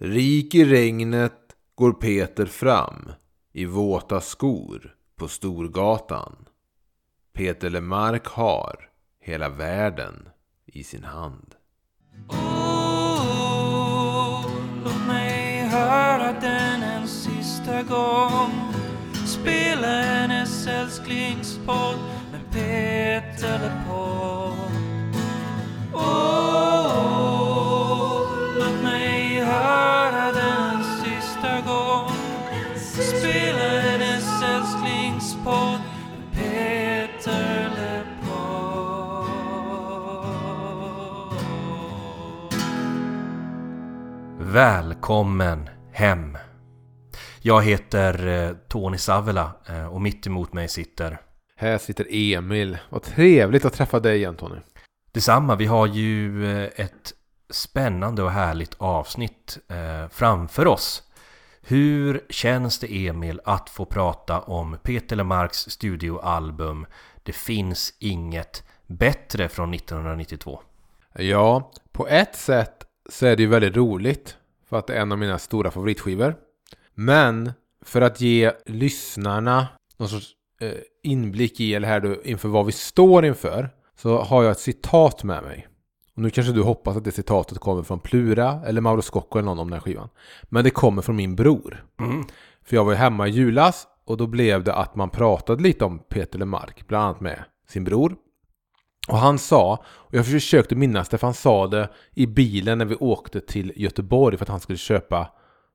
Rik i regnet går Peter fram i våta skor på Storgatan. Peter Lemark har hela världen i sin hand. Oh, låt mig höra den en sista gång Spela hennes älsklingspodd med Peter LePaul Oh, Välkommen hem! Jag heter eh, Tony Savela eh, och mitt emot mig sitter Här sitter Emil. Vad trevligt att träffa dig igen Tony. Detsamma, vi har ju eh, ett spännande och härligt avsnitt framför oss. Hur känns det Emil att få prata om Peter Lemarks studioalbum Det finns inget bättre från 1992? Ja, på ett sätt så är det ju väldigt roligt. För att det är en av mina stora favoritskivor. Men för att ge lyssnarna någon sorts eh, inblick i, eller här då, inför vad vi står inför. Så har jag ett citat med mig. Och nu kanske du hoppas att det citatet kommer från Plura eller Mauro Scocco eller någon om den här skivan. Men det kommer från min bror. Mm. För jag var ju hemma i julas och då blev det att man pratade lite om Peter Lemark, bland annat med sin bror. Och han sa, och jag försökte minnas det för han sa det i bilen när vi åkte till Göteborg för att han skulle köpa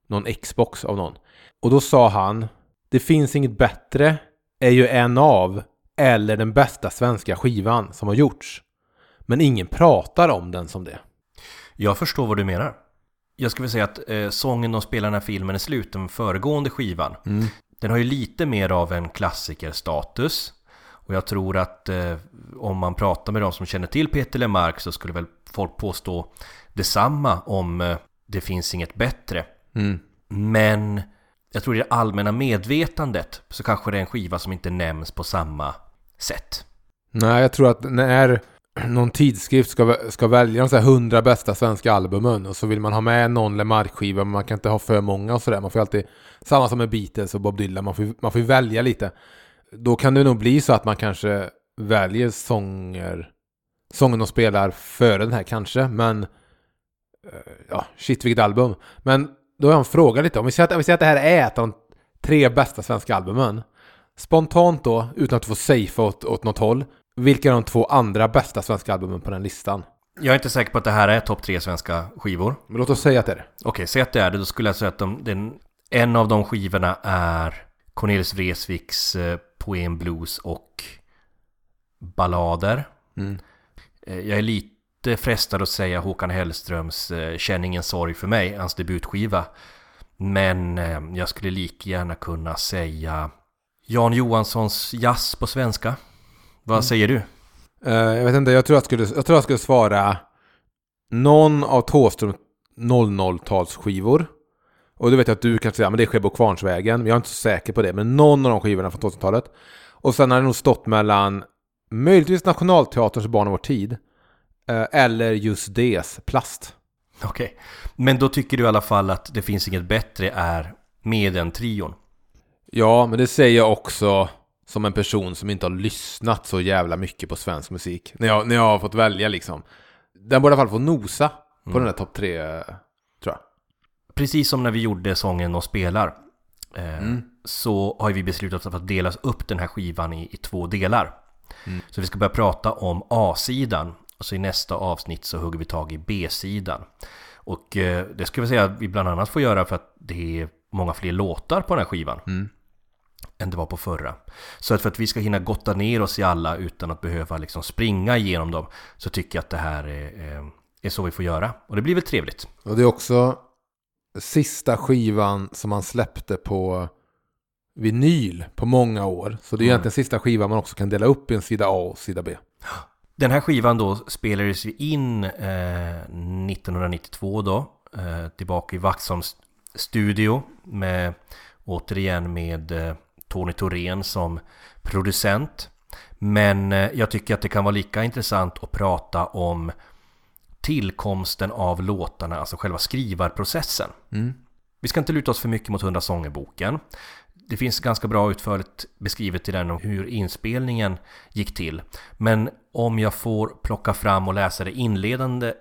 någon Xbox av någon. Och då sa han, det finns inget bättre, är ju en av, eller den bästa svenska skivan som har gjorts. Men ingen pratar om den som det. Jag förstår vad du menar. Jag skulle säga att eh, sången de spelar när filmen är slut, den föregående skivan, den har ju lite mer av en klassikerstatus. Och jag tror att eh, om man pratar med de som känner till Peter Lemark så skulle väl folk påstå detsamma om eh, Det finns inget bättre. Mm. Men jag tror i det allmänna medvetandet så kanske det är en skiva som inte nämns på samma sätt. Nej, jag tror att när någon tidskrift ska, ska välja de så här 100 bästa svenska albumen och så vill man ha med någon Lemark-skiva men man kan inte ha för många och sådär. Man får alltid, samma som med Beatles och Bob Dylan, man får, man får välja lite. Då kan det nog bli så att man kanske väljer sånger, sången de spelar före den här kanske, men eh, ja, shit vilket album. Men då har jag en fråga lite, om vi säger att, om vi säger att det här är ett av de tre bästa svenska albumen. Spontant då, utan att få safea åt, åt något håll, vilka är de två andra bästa svenska albumen på den listan? Jag är inte säker på att det här är topp tre svenska skivor. Men låt oss säga att det är det. Okej, säg att det är det. Då skulle jag säga att de, den, en av de skivorna är Cornelis Vreeswijks eh, Poem Blues och ballader. Mm. Eh, jag är lite frestad att säga Håkan Hellströms eh, Känn ingen sorg för mig, hans debutskiva. Men eh, jag skulle lika gärna kunna säga Jan Johanssons Jazz på svenska. Vad säger du? Jag vet inte, jag tror jag skulle, jag tror jag skulle svara någon av Thåström 00-talsskivor. Och då vet jag att du kan säga, men det är Skebo Kvarnsvägen. Men jag är inte så säker på det. Men någon av de skivorna från 2000-talet. Och sen har det nog stått mellan möjligtvis Nationalteaterns Barn av vår tid. eh, Eller just des Plast. Okej, men då tycker du i alla fall att det finns inget bättre är med den trion. Ja, men det säger jag också som en person som inte har lyssnat så jävla mycket på svensk musik. När jag, när jag har fått välja liksom. Den borde i alla fall få nosa på den där topp tre, eh. Precis som när vi gjorde sången och spelar eh, Mm. så har vi beslutat att dela upp den här skivan i, i två delar. Mm. Så vi ska börja prata om A-sidan och så i nästa avsnitt så hugger vi tag i B-sidan. Och eh, det ska vi säga att vi bland annat får göra för att det är många fler låtar på den här skivan. Mm. Än det var på förra. Så att för att vi ska hinna gotta ner oss i alla utan att behöva liksom springa igenom dem så tycker jag att det här är, är, är så vi får göra. Och det blir väl trevligt. Och det är också sista skivan som han släppte på vinyl på många år. Så det är Mm. egentligen sista skivan man också kan dela upp i en sida A och sida B. Den här skivan då spelades ju in eh, 1992 då. Eh, tillbaka i Vaxholms studio med återigen med eh, Tony Thorén som producent. Men eh, jag tycker att det kan vara lika intressant att prata om tillkomsten av låtarna, alltså själva skrivarprocessen. Mm. Vi ska inte luta oss för mycket mot Hundra sånger-boken. Det finns ganska bra utförligt beskrivet i den om hur inspelningen gick till. Men om jag får plocka fram och läsa de inledande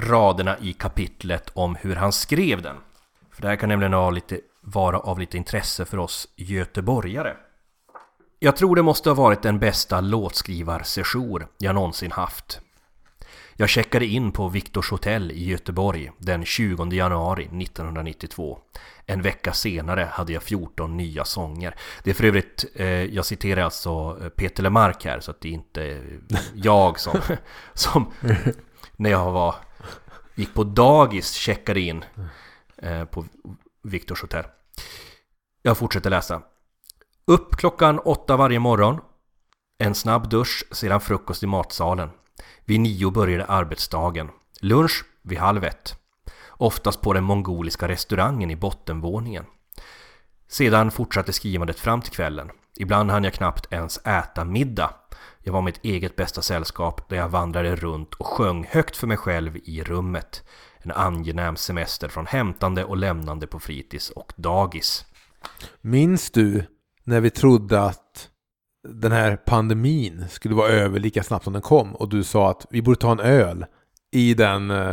raderna i kapitlet om hur han skrev den. För det här kan nämligen ha lite, vara av lite intresse för oss göteborgare. Jag tror det måste ha varit den bästa låtskrivarsession jag någonsin haft. Jag checkade in på Victors hotell i Göteborg den 20 januari 1992. En vecka senare hade jag 14 nya sånger. Det är för övrigt, eh, jag citerar alltså eh, Peter Lemark här så att det är inte jag som, som när jag var, gick på dagis checkade in eh, på Victors hotell. Jag fortsätter läsa. Upp klockan åtta varje morgon. En snabb dusch, sedan frukost i matsalen. Vid nio började arbetsdagen. Lunch vid halv ett. Oftast på den mongoliska restaurangen i bottenvåningen. Sedan fortsatte skrivandet fram till kvällen. Ibland hann jag knappt ens äta middag. Jag var mitt eget bästa sällskap där jag vandrade runt och sjöng högt för mig själv i rummet. En angenäm semester från hämtande och lämnande på fritids och dagis. Minns du när vi trodde att den här pandemin skulle vara över lika snabbt som den kom och du sa att vi borde ta en öl i den eh,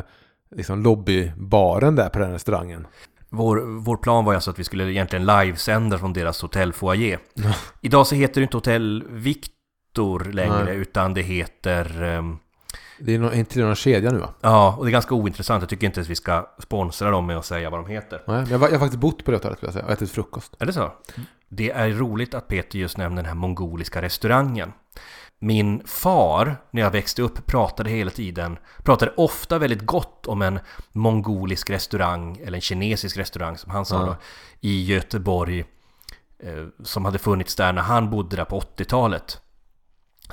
liksom lobbybaren där på den restaurangen. Vår, vår plan var alltså att vi skulle egentligen livesända från deras hotellfoyer. Idag så heter det inte Hotell Victor längre Nej. utan det heter... ehm, Det är inte någon kedja nu va? Ja, och det är ganska ointressant. Jag tycker inte att vi ska sponsra dem med att säga vad de heter. Nej, jag, var- jag har faktiskt bott på det hotellet skulle jag säga och ätit frukost. Är det så? Det är roligt att Peter just nämner den här mongoliska restaurangen. Min far, när jag växte upp, pratade hela tiden, pratade ofta väldigt gott om en mongolisk restaurang, eller en kinesisk restaurang som han sa Ja. då, i Göteborg, eh, som hade funnits där när han bodde där på 80-talet.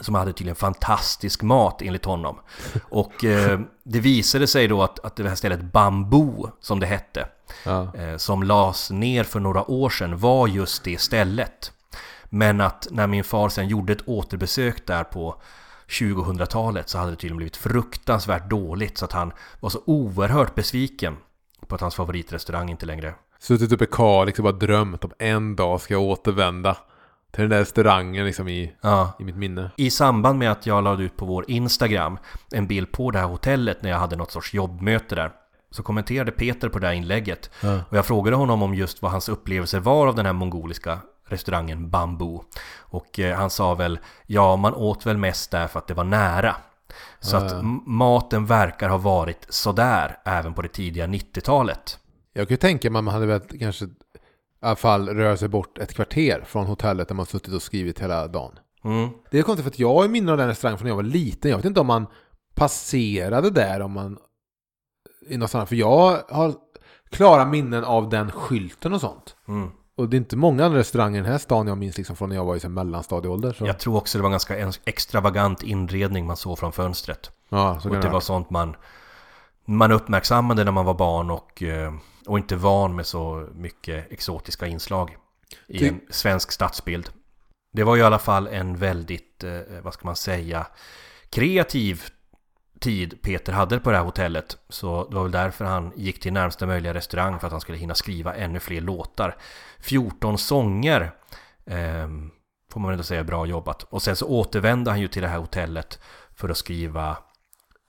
Som hade tydligen fantastisk mat enligt honom. Och eh, det visade sig då att, att det här stället Bambu, som det hette, Ja. eh, som lades ner för några år sedan var just det stället. Men att när min far sen gjorde ett återbesök där på 2000-talet så hade det tydligen blivit fruktansvärt dåligt så att han var så oerhört besviken på att hans favoritrestaurang inte längre Suttit uppe i Kalix och bara drömt om en dag ska jag återvända till den där restaurangen liksom i, Ja. i mitt minne. I samband med att jag lade ut på vår Instagram en bild på det här hotellet när jag hade något sorts jobbmöte där så kommenterade Peter på det här inlägget Ja. och jag frågade honom om just vad hans upplevelse var av den här mongoliska restaurangen Bambu och eh, han sa väl ja man åt väl mest där för att det var nära så Ja, att maten verkar ha varit sådär även på det tidiga 90-talet Jag kan ju tänka mig att man hade väl kanske i alla fall röra sig bort ett kvarter från hotellet där man suttit och skrivit hela dagen. mm. Det är konstigt för att jag har minnen av den restaurangen från när jag var liten. Jag vet inte om man passerade där om man i något annat. För jag har klara minnen av den skylten och sånt. Mm. Och det är inte många andra restauranger i den här stan jag minns liksom från när jag var i mellanstadieålder. Så. Jag tror också det var en ganska extravagant inredning man såg från fönstret Ja, så Och det var sånt man, man uppmärksammade när man var barn och, eh, och inte van med så mycket exotiska inslag i Ty- en svensk stadsbild. Det var ju i alla fall en väldigt, eh, vad ska man säga, kreativ tid Peter hade på det här hotellet. Så det var väl därför han gick till närmsta möjliga restaurang för att han skulle hinna skriva ännu fler låtar. 14 sånger ehm, får man ändå säga bra jobbat. Och sen så återvände han ju till det här hotellet för att skriva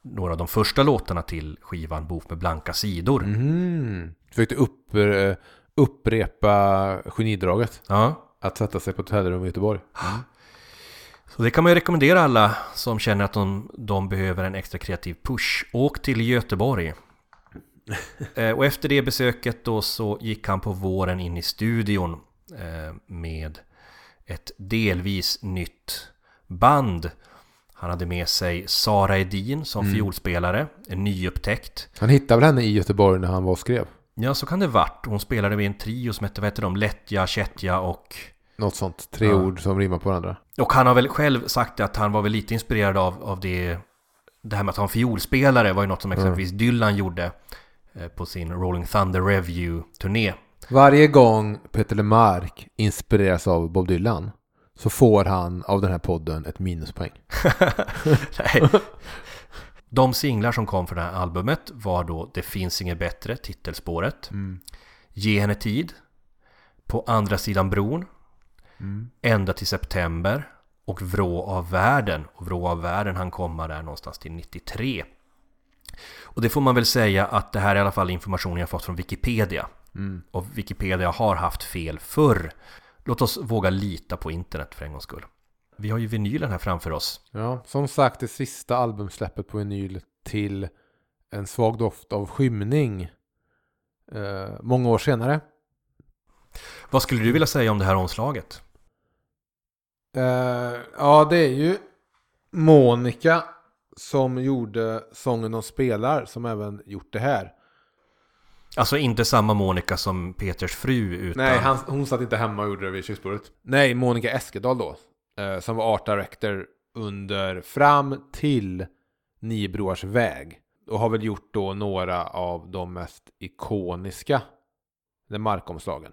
några av de första låtarna till skivan Bok med blanka sidor. Mhm. Försökte upp, eh, upprepa genidraget. Ja, Att sätta sig på ett hotellrum i Göteborg. så det kan man ju rekommendera alla som känner att de, de behöver en extra kreativ push. Åk till Göteborg. Eh, och efter det besöket då så gick han på våren in i studion eh, med ett delvis nytt band. Han hade med sig Sara Edin som Mm. fiolspelare, en nyupptäckt. Han hittade väl henne i Göteborg när han var och skrev. Ja, så kan det varit. Hon spelade med en trio som hette, vad hette de? Lättja, Kättja och... Något sånt. Tre Ja. ord som rimmar på varandra. Och han har väl själv sagt att han var väl lite inspirerad av, av det... Det här med att ha en fiolspelare var ju något som exempelvis Dylan gjorde eh, på sin Rolling Thunder Review-turné. Varje gång Peter Lemark inspireras av Bob Dylan så får han av den här podden ett minuspoäng. Nej. De singlar som kom från det här albumet var då Det finns inget bättre, titelspåret. Mm. Ge henne tid. På andra sidan bron. Mm. Ända till september. Och Vrå av världen. Och Vrå av världen han komma där någonstans till 93. Och det får man väl säga att det här är i alla fall information jag fått från Wikipedia. Mm. Och Wikipedia har haft fel förr. Låt oss våga lita på internet för en gångs skull. Vi har ju vinylen här framför oss. Ja, som sagt det sista albumsläppet på vinyl till en svag doft av skymning. Eh, många år senare. Vad skulle du vilja säga om det här omslaget? Eh, ja, det är ju Monica som gjorde sången de spelar som även gjort det här. Alltså inte samma Monica som Peters fru utan... Nej, han, hon satt inte hemma och gjorde det vid köksbordet. Nej, Monica Eskedal då. Eh, som var art director under fram till Niobrors väg. Och har väl gjort då några av de mest ikoniska de markomslagen.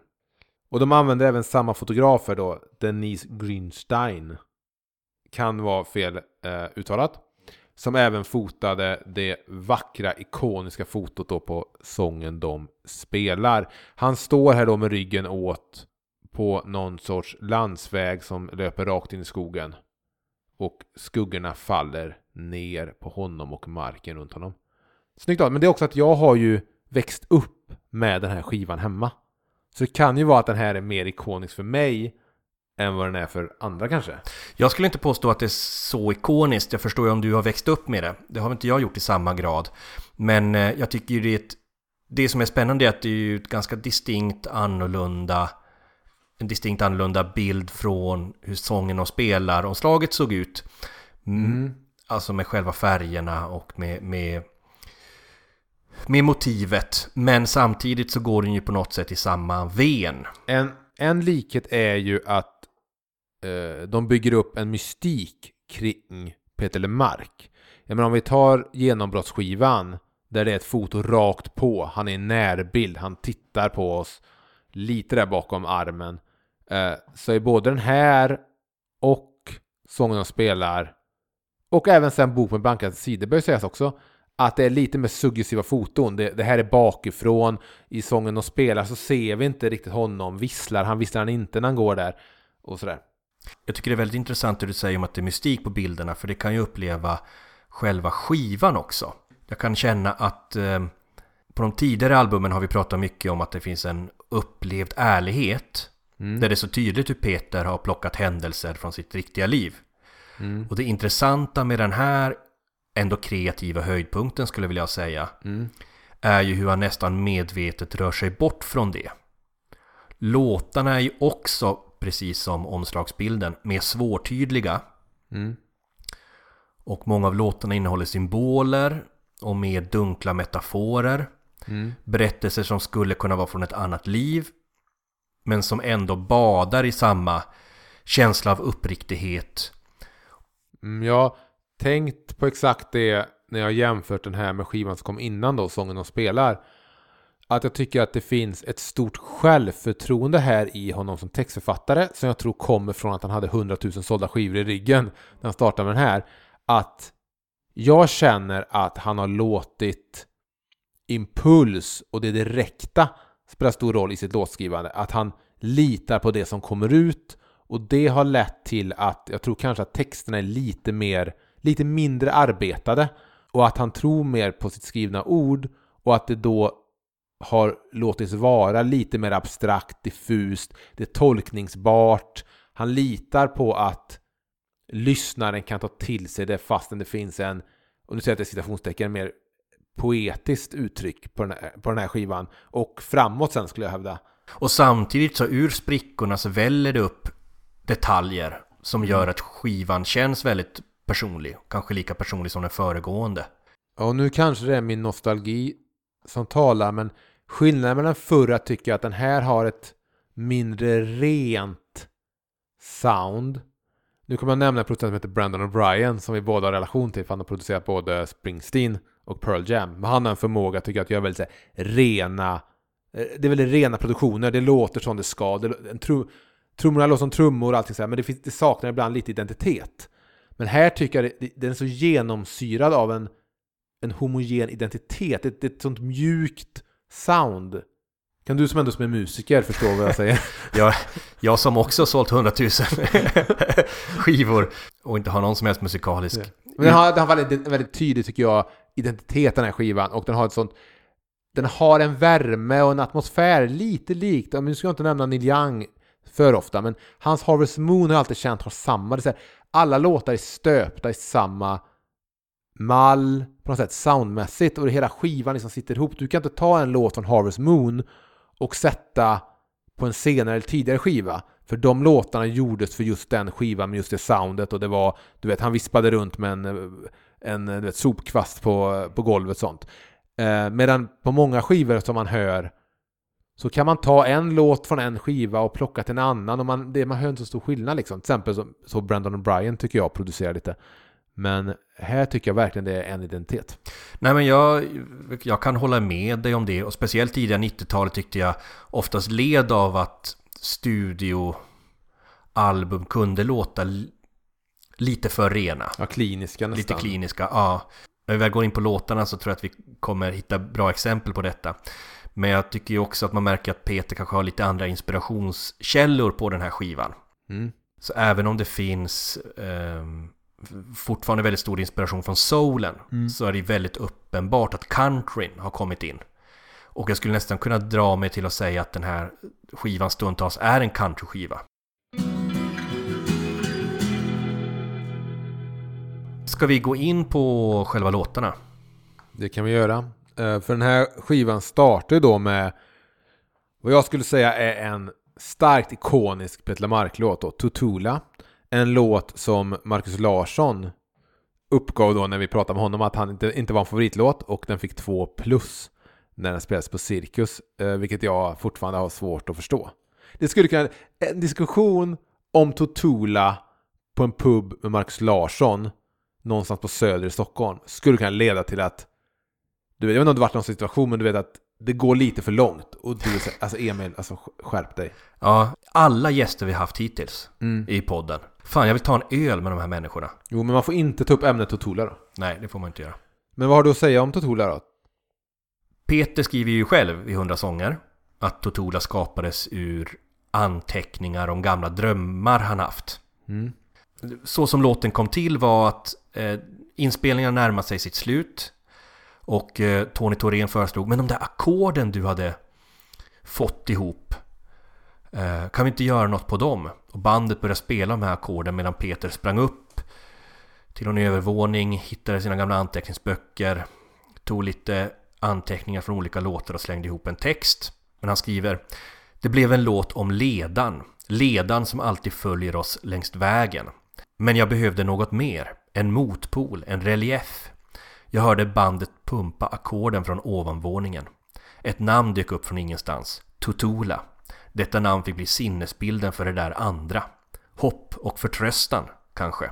Och de använder även samma fotografer då, Denise Greenstein. Kan vara fel eh, uttalat. Som även fotade det vackra ikoniska fotot då på sången de spelar. Han står här då med ryggen åt på någon sorts landsväg som löper rakt in i skogen. Och skuggorna faller ner på honom och marken runt honom. Snyggt av, men det är också att jag har ju växt upp med den här skivan hemma. Så det kan ju vara att den här är mer ikonisk för mig än vad den är för andra kanske. Jag skulle inte påstå att det är så ikoniskt. Jag förstår ju om du har växt upp med det. Det har inte jag gjort i samma grad. Men eh, jag tycker ju det är ett, Det som är spännande är att det är ju ett ganska distinkt annorlunda en distinkt annorlunda bild från hur sången och spelaromslaget såg ut. Mm. Alltså med själva färgerna och med, med, med motivet. Men samtidigt så går den ju på något sätt i samma ven. En, en likhet är ju att eh, de bygger upp en mystik kring Peter Lemark. Jag menar om vi tar genombrottsskivan där det är ett foto rakt på, han är i närbild, han tittar på oss lite där bakom armen. Eh, så är både den här och sången de spelar och även sen Bok med blanka sidor bör sägas också att det är lite mer suggestiva foton. Det, det här är bakifrån. I sången de spelar så ser vi inte riktigt honom. Visslar han, visslar han inte när han går där? Och sådär. Jag tycker det är väldigt intressant det du säger om att det är mystik på bilderna för det kan ju uppleva själva skivan också. Jag kan känna att eh, på de tidigare albumen har vi pratat mycket om att det finns en upplevd ärlighet Mm. där det är så tydligt hur Peter har plockat händelser från sitt riktiga liv. Mm. Och det intressanta med den här ändå kreativa höjdpunkten skulle jag vilja säga Mm. är ju hur han nästan medvetet rör sig bort från det. Låtarna är ju också, precis som omslagsbilden, mer svårtydliga Mm. och många av låtarna innehåller symboler och mer dunkla metaforer. Mm. Berättelser som skulle kunna vara från ett annat liv men som ändå badar i samma känsla av uppriktighet. Mm, Jag har tänkt på exakt det när jag jämfört den här med skivan som kom innan då, sången de spelar. Att jag tycker att det finns ett stort självförtroende här i honom som textförfattare som jag tror kommer från att han hade 100 000 sålda skivor i ryggen när han startade med den här. Att jag känner att han har låtit impuls och det direkta spelar stor roll i sitt låtskrivande. Att han litar på det som kommer ut och det har lett till att jag tror kanske att texterna är lite mer, lite mindre arbetade och att han tror mer på sitt skrivna ord och att det då har låtits vara lite mer abstrakt, diffust, det är tolkningsbart. Han litar på att lyssnaren kan ta till sig det fastän det finns en, och nu säger jag att det är citationstecken, mer poetiskt uttryck på den, här, på den här skivan. Och framåt sen skulle jag hävda. Och samtidigt så ur sprickorna så väller det upp detaljer som gör att skivan känns väldigt personlig. Kanske lika personlig som den föregående. Och nu kanske det är min nostalgi som talar, men skillnaden mellan förra tycker jag att den här har ett mindre rent sound. Nu kommer jag nämna en producent som heter Brandon O'Brien som vi båda har relation till för han har producerat både Springsteen och Pearl Jam. Men han har en förmåga tycker jag att göra väldigt här, rena eh, det är väldigt rena produktioner, det låter som det ska. Det, en trum, trummorna låter som trummor och allting så här, men det, finns, det saknar ibland lite identitet. Men här tycker jag det, den är så genomsyrad av en en homogen identitet. Är ett sånt mjukt sound. Kan du som ändå som är musiker förstå vad jag säger? Jag, jag som också har sålt 100 000 skivor och inte har någon som helst musikalisk. Men den har, har väldigt, väldigt tydlig, tycker jag, identitet den här skivan. Och den har ett sånt... Den har en värme och en atmosfär lite likt, nu ska jag inte nämna Neil Young för ofta, men hans Harvest Moon har jag alltid känt har samma. Det är så här, alla låtar är stöpta i samma mall på något sätt soundmässigt och hela skivan liksom sitter ihop. Du kan inte ta en låt från Harvest Moon och sätta på en senare eller tidigare skiva. För de låtarna gjordes för just den skivan med just det soundet och det var, du vet, han vispade runt med en, eh, en eh, du vet, sopkvast på, på golvet och sånt. Eh, medan på många skivor som man hör så kan man ta en låt från en skiva och plocka till en annan och man, det, man hör inte så stor skillnad liksom. Till exempel så, så Brandon O'Brien tycker jag producerar lite. Men här tycker jag verkligen det är en identitet. Nej men jag, jag kan hålla med dig om det och speciellt tidiga 90-talet tyckte jag oftast led av att studioalbum kunde låta lite för rena. Ja, kliniska nästan. Lite kliniska, ja. När vi väl går in på låtarna så tror jag att vi kommer hitta bra exempel på detta. Men jag tycker ju också att man märker att Peter kanske har lite andra inspirationskällor på den här skivan. Mm. Så även om det finns ehm, fortfarande väldigt stor inspiration från soulen så är det väldigt uppenbart att countryn har kommit in. Och jag skulle nästan kunna dra mig till att säga att den här skivan stundtals är en countryskiva. Ska vi gå in på själva låtarna? Det kan vi göra. Eh, för den här skivan startar ju då med vad jag skulle säga är en starkt ikonisk Petra Mark-låt Tutula. En låt som Marcus Larsson uppgav då när vi pratade med honom att han inte, inte var en favoritlåt och den fick två plus när den spelades på Cirkus, eh, vilket jag fortfarande har svårt att förstå. Det skulle kunna, en diskussion om Totula på en pub med Marcus Larsson någonstans på Söder i Stockholm skulle kunna leda till att du vet, jag vet inte om det varit någon situation men du vet att det går lite för långt och du alltså Emil, alltså skärp dig. Ja, alla gäster vi haft hittills Mm. i podden. Fan, jag vill ta en öl med de här människorna. Jo, men man får inte ta upp ämnet Totola då. Nej, det får man inte göra. Men vad har du att säga om Totola då? Peter skriver ju själv i 100 sånger att Totola skapades ur anteckningar om gamla drömmar han haft. Mm. Så som låten kom till var att eh, inspelningarna närmar sig sitt slut och eh, Tony Thorén föreslog men de där ackorden du hade fått ihop eh, kan vi inte göra något på dem? Och bandet började spela de här ackorden medan Peter sprang upp till en övervåning, hittade sina gamla anteckningsböcker, tog lite anteckningar från olika låtar och slängde ihop en text. Men han skriver Det blev en låt om ledan, ledan som alltid följer oss längs vägen. Men jag behövde något mer, en motpol, en relief. Jag hörde bandet pumpa ackorden från ovanvåningen. Ett namn dök upp från ingenstans, Tutula. Detta namn fick bli sinnesbilden för det där andra. Hopp och förtröstan, kanske.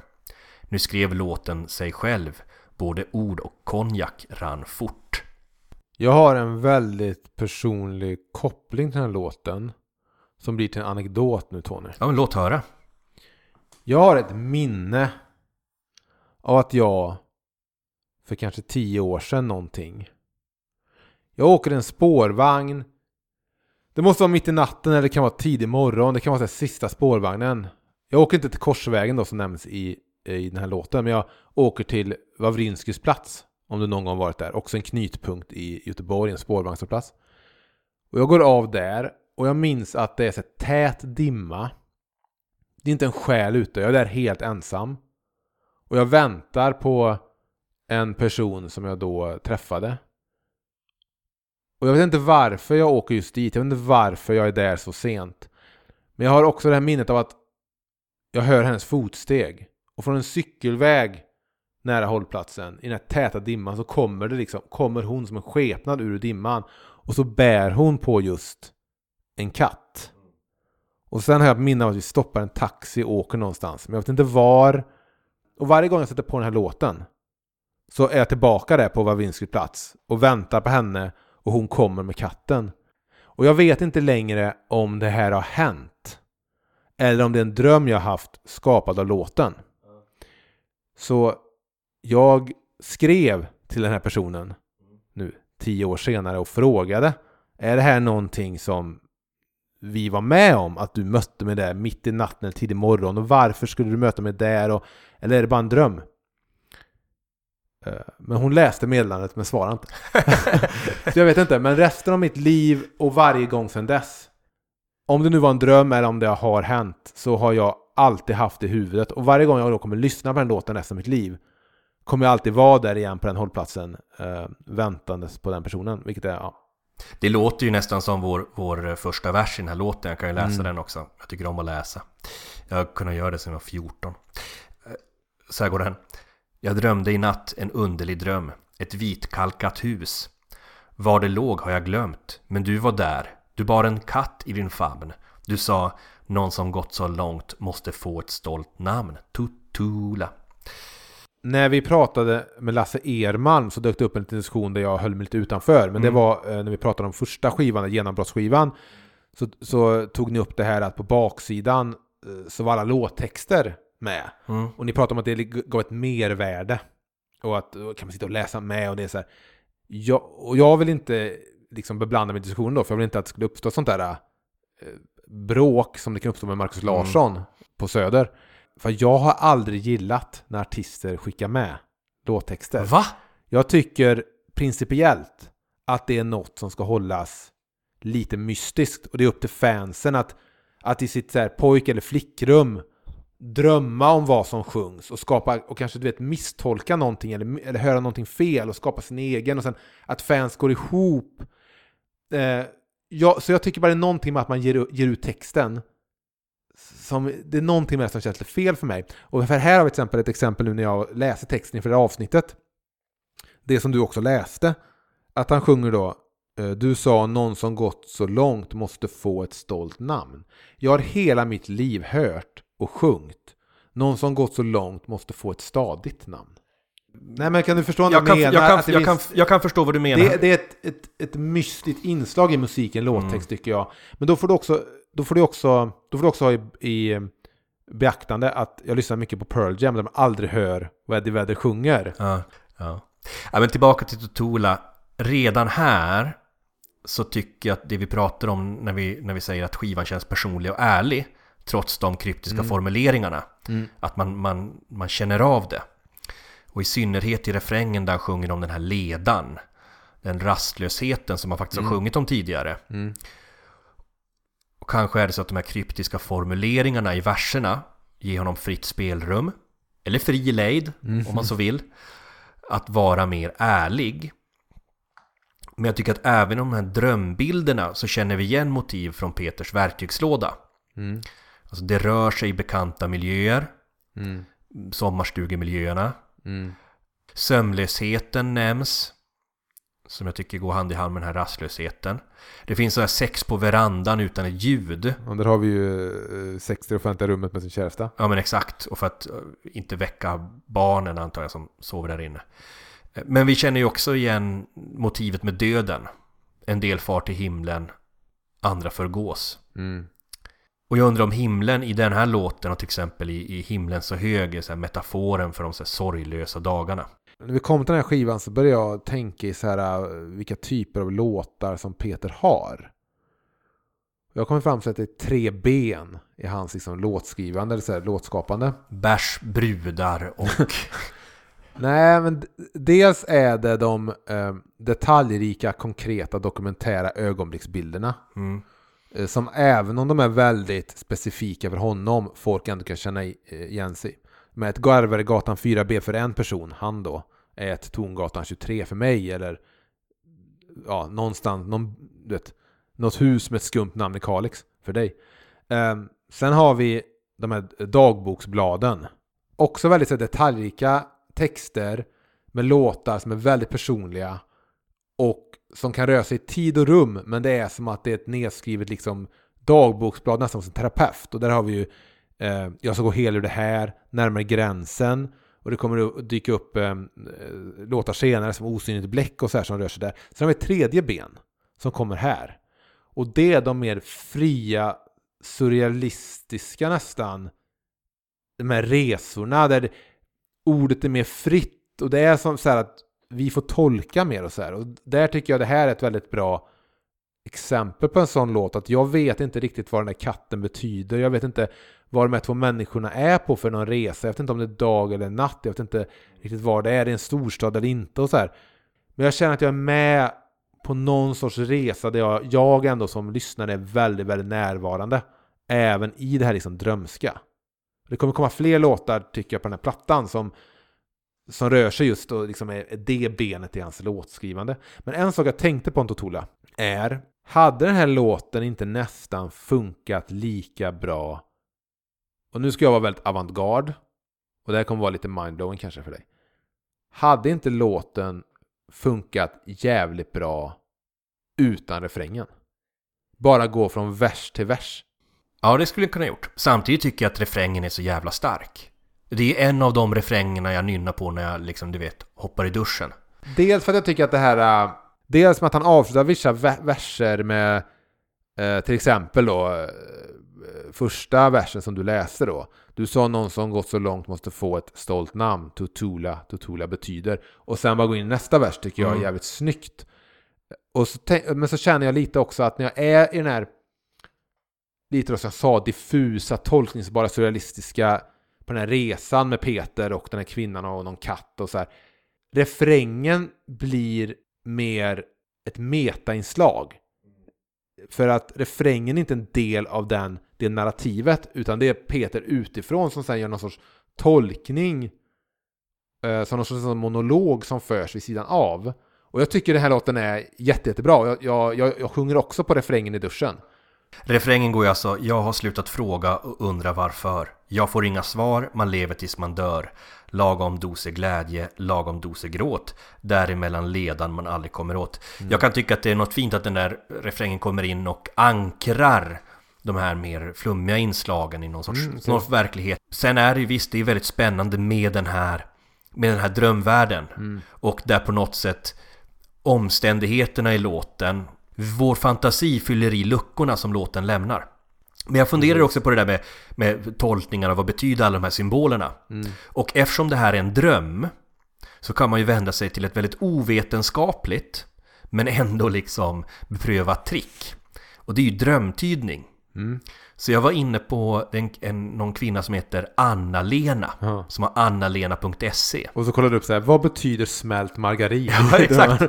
Nu skrev låten sig själv. Både ord och konjak rann fort. Jag har en väldigt personlig koppling till den här låten. Som blir till en anekdot nu Tony. Ja, men låt höra. Jag har ett minne av att jag för kanske tio år sedan någonting. Jag åker en spårvagn. Det måste vara mitt i natten eller det kan vara tidig morgon. Det kan vara så sista spårvagnen. Jag åker inte till Korsvägen då som nämns i, i den här låten. Men jag åker till Wawrinskys plats. Om du någon gång varit där. Också en knytpunkt i Göteborg, en spårvagnsplats. Och jag går av där. Och jag minns att det är så tät dimma. Det är inte en själ ute. Jag är där helt ensam. Och jag väntar på en person som jag då träffade. Och jag vet inte varför jag åker just dit. Jag vet inte varför jag är där så sent. Men jag har också det här minnet av att jag hör hennes fotsteg. Och från en cykelväg nära hållplatsen i den här täta dimman så kommer det liksom, kommer hon som en skepnad ur dimman. Och så bär hon på just en katt. Och sen har jag ett minne av att vi stoppar en taxi och åker någonstans. Men jag vet inte var. Och varje gång jag sätter på den här låten så är jag tillbaka där på Wawrinskys plats och väntar på henne och hon kommer med katten. Och jag vet inte längre om det här har hänt. Eller om det är en dröm jag haft skapad av låten. Så jag skrev till den här personen nu tio år senare och frågade är det här någonting som vi var med om? Att du mötte mig där mitt i natten eller tidig morgon och varför skulle du möta mig där? Och, eller är det bara en dröm? Eh, men hon läste meddelandet men svarade inte. Så jag vet inte, men resten av mitt liv och varje gång sedan dess om det nu var en dröm eller om det har hänt så har jag alltid haft det i huvudet och varje gång jag då kommer lyssna på den låten resten av mitt liv kommer jag alltid vara där igen på den hållplatsen eh, väntandes på den personen, vilket är ja. Det låter ju nästan som vår, vår första vers i den här låten. Jag kan ju läsa Mm. den också. Jag tycker om att läsa. Jag har kunnat göra det sedan jag var 14. Eh, Så här går den. Jag drömde i natt en underlig dröm. Ett vitkalkat hus. Var det låg har jag glömt. Men du var där. Du bar en katt i din famn. Du sa någon som gått så långt måste få ett stolt namn. Tutula. När vi pratade med Lasse Erman så dök det upp en liten diskussion där jag höll mig lite utanför. Men det Mm. var eh, när vi pratade om första skivan, genombrottsskivan. Så, så tog ni upp det här att på baksidan eh, så var alla låttexter med. Mm. Och ni pratade om att det gav ett mervärde. Och att då kan man sitta och läsa med och det är så här. Jag, och jag vill inte liksom beblanda mig i diskussionen då, för jag vill inte att det skulle uppstå sånt där eh, bråk som det kan uppstå med Marcus Mm. Larsson på Söder. För jag har aldrig gillat när artister skickar med låttexter. Va? Jag tycker principiellt att det är något som ska hållas lite mystiskt. Och det är upp till fansen att, att i sitt så här, pojk eller flickrum drömma om vad som sjungs och skapa och kanske du vet misstolka någonting eller, eller höra någonting fel och skapa sin egen och sen att fans går ihop. Eh, ja, så jag tycker bara det är någonting med att man ger, ger ut texten som, det är någonting med det som känns lite fel för mig. Och för här har vi till exempel ett exempel nu när jag läser texten inför det här avsnittet. Det som du också läste. Att han sjunger då eh, Du sa någon som gått så långt måste få ett stolt namn. Jag har hela mitt liv hört och sjungit. Någon som gått så långt måste få ett stadigt namn. Nej men kan du förstå vad jag, Jag kan, menar? jag, kan, Att det jag, kan, jag kan förstå vad du menar. det, det är ett, ett, ett mystiskt inslag i musiken, låttext tycker jag. Men då får du också, då får du också, då får du också ha i, i beaktande att jag lyssnar mycket på Pearl Jam där man aldrig hör vad Eddie Vedder sjunger. Ja, ja. ja, men tillbaka till Tutula. Redan här så tycker jag att det vi pratar om när vi, när vi säger att skivan känns personlig och ärlig trots de kryptiska formuleringarna. Mm. Att man, man, man känner av det. Och i synnerhet i refrängen där han sjunger om den här ledan. Den rastlösheten som man faktiskt har sjungit om tidigare. Mm. Och kanske är det så att de här kryptiska formuleringarna i verserna ger honom fritt spelrum, eller fri lejd om man så vill, att vara mer ärlig. Men jag tycker att även i de här drömbilderna så känner vi igen motiv från Peters verktygslåda. Mm. Alltså det rör sig i bekanta miljöer, Mm. sommarstugemiljöerna. Mm. Sömnlösheten nämns, som jag tycker går hand i hand med den här rastlösheten. Det finns så här sex på verandan utan ett ljud. Och där har vi ju eh, sex i det offentliga rummet med sin käresta. Ja men exakt, och för att eh, inte väcka barnen antar jag som sover där inne. Eh, Men vi känner ju också igen motivet med döden. En del far till himlen, andra förgås. Mm. Och jag undrar om himlen i den här låten och till exempel i, i himlen så hög är så här metaforen för de så här sorglösa dagarna. När vi kom till den här skivan så började jag tänka i så här, eh, vilka typer av låtar som Peter har. Jag kom fram till att det är tre ben i hans liksom, låtskrivande, eller så här, låtskapande. Bärs, brudar och... Nej, men dels är det de eh, detaljrika, konkreta, dokumentära ögonblicksbilderna. Mm, Eh, som även om de är väldigt specifika för honom, folk ändå kan känna igen sig. Med ett Garvaregatan 4B för en person, han då, är ett Tongatan 23 för mig, eller ja, någonstans, någon, du vet, något hus med ett skumt namn i Kalix för dig. Um, sen har vi de här dagboksbladen. Också väldigt så detaljrika texter med låtar som är väldigt personliga och som kan röra sig i tid och rum, men det är som att det är ett nedskrivet liksom dagboksblad nästan som en terapeut. Och där har vi ju eh, Jag ska gå hel ur det här, Närmare gränsen. Och det kommer att dyka upp eh, låtar senare som Osynligt bläck och så här som rör sig där. Sen har vi ett tredje ben som kommer här. Och det är de mer fria, surrealistiska nästan. De här resorna där ordet är mer fritt. Och det är som så här att vi får tolka mer och så här. Och där tycker jag det här är ett väldigt bra exempel på en sån låt. Att jag vet inte riktigt vad den där katten betyder. Jag vet inte vad de här två människorna är på för någon resa. Jag vet inte om det är dag eller natt. Jag vet inte riktigt var det är. Är det en storstad eller inte och så här. Men jag känner att jag är med på någon sorts resa där jag, jag ändå som lyssnare är väldigt, väldigt närvarande. Även i det här liksom drömska. Det kommer komma fler låtar tycker jag på den här plattan som, som rör sig just och liksom är det benet i hans låtskrivande. Men en sak jag tänkte på om Totola är, hade den här låten inte nästan funkat lika bra och nu ska jag vara väldigt avantgarde och det här kommer vara lite mindblowing kanske för dig. Hade inte låten funkat jävligt bra utan refrängen? Bara gå från vers till vers. Ja, det skulle jag kunna gjort. Samtidigt tycker jag att refrängen är så jävla stark. Det är en av de refrängerna jag nynnar på när jag liksom, du vet, hoppar i duschen. Dels för att jag tycker att det här... Dels med att han avslutar vissa ve- verser med eh, till exempel då eh, första versen som du läste då. Du sa någon som gått så långt måste få ett stolt namn. Tutula, Tutula betyder. Och sen bara gå in i nästa vers tycker jag är Mm. jävligt snyggt. Och så men så känner jag lite också att när jag är i den här lite då som jag sa, diffusa, tolkningsbara, surrealistiska på den här resan med Peter och den här kvinnan och någon katt och så här. Refrängen blir mer ett metainslag. För att refrängen är inte en del av den, det narrativet, utan det är Peter utifrån som sen gör någon sorts tolkning, eh, som någon sorts monolog som förs vid sidan av. Och jag tycker den här låten är jätte, jättebra. Jag, jag, jag, jag sjunger också på refrängen i duschen. Refrängen går ju alltså Jag har slutat fråga och undrar varför Jag får inga svar, man lever tills man dör Lagom doser glädje, lagom doser gråt Däremellan ledan man aldrig kommer åt Jag kan tycka att det är något fint att den där refrängen kommer in och ankrar de här mer flummiga inslagen i någon sorts, Mm, någon verklighet. Sen är det ju visst, det är väldigt spännande med den här, med den här drömvärlden. Och där på något sätt omständigheterna i låten, vår fantasi fyller i luckorna som låten lämnar. Men jag funderar också på det där med, med tolkningar av vad betyder alla de här symbolerna. Och eftersom det här är en dröm så kan man ju vända sig till ett väldigt ovetenskapligt men ändå liksom beprövat trick. Och det är ju drömtydning. Så jag var inne på en, en, någon kvinna som heter Anna-Lena Ja. som har annalena.se Och så kollar du upp så här, vad betyder smält margarin? Ja, exakt.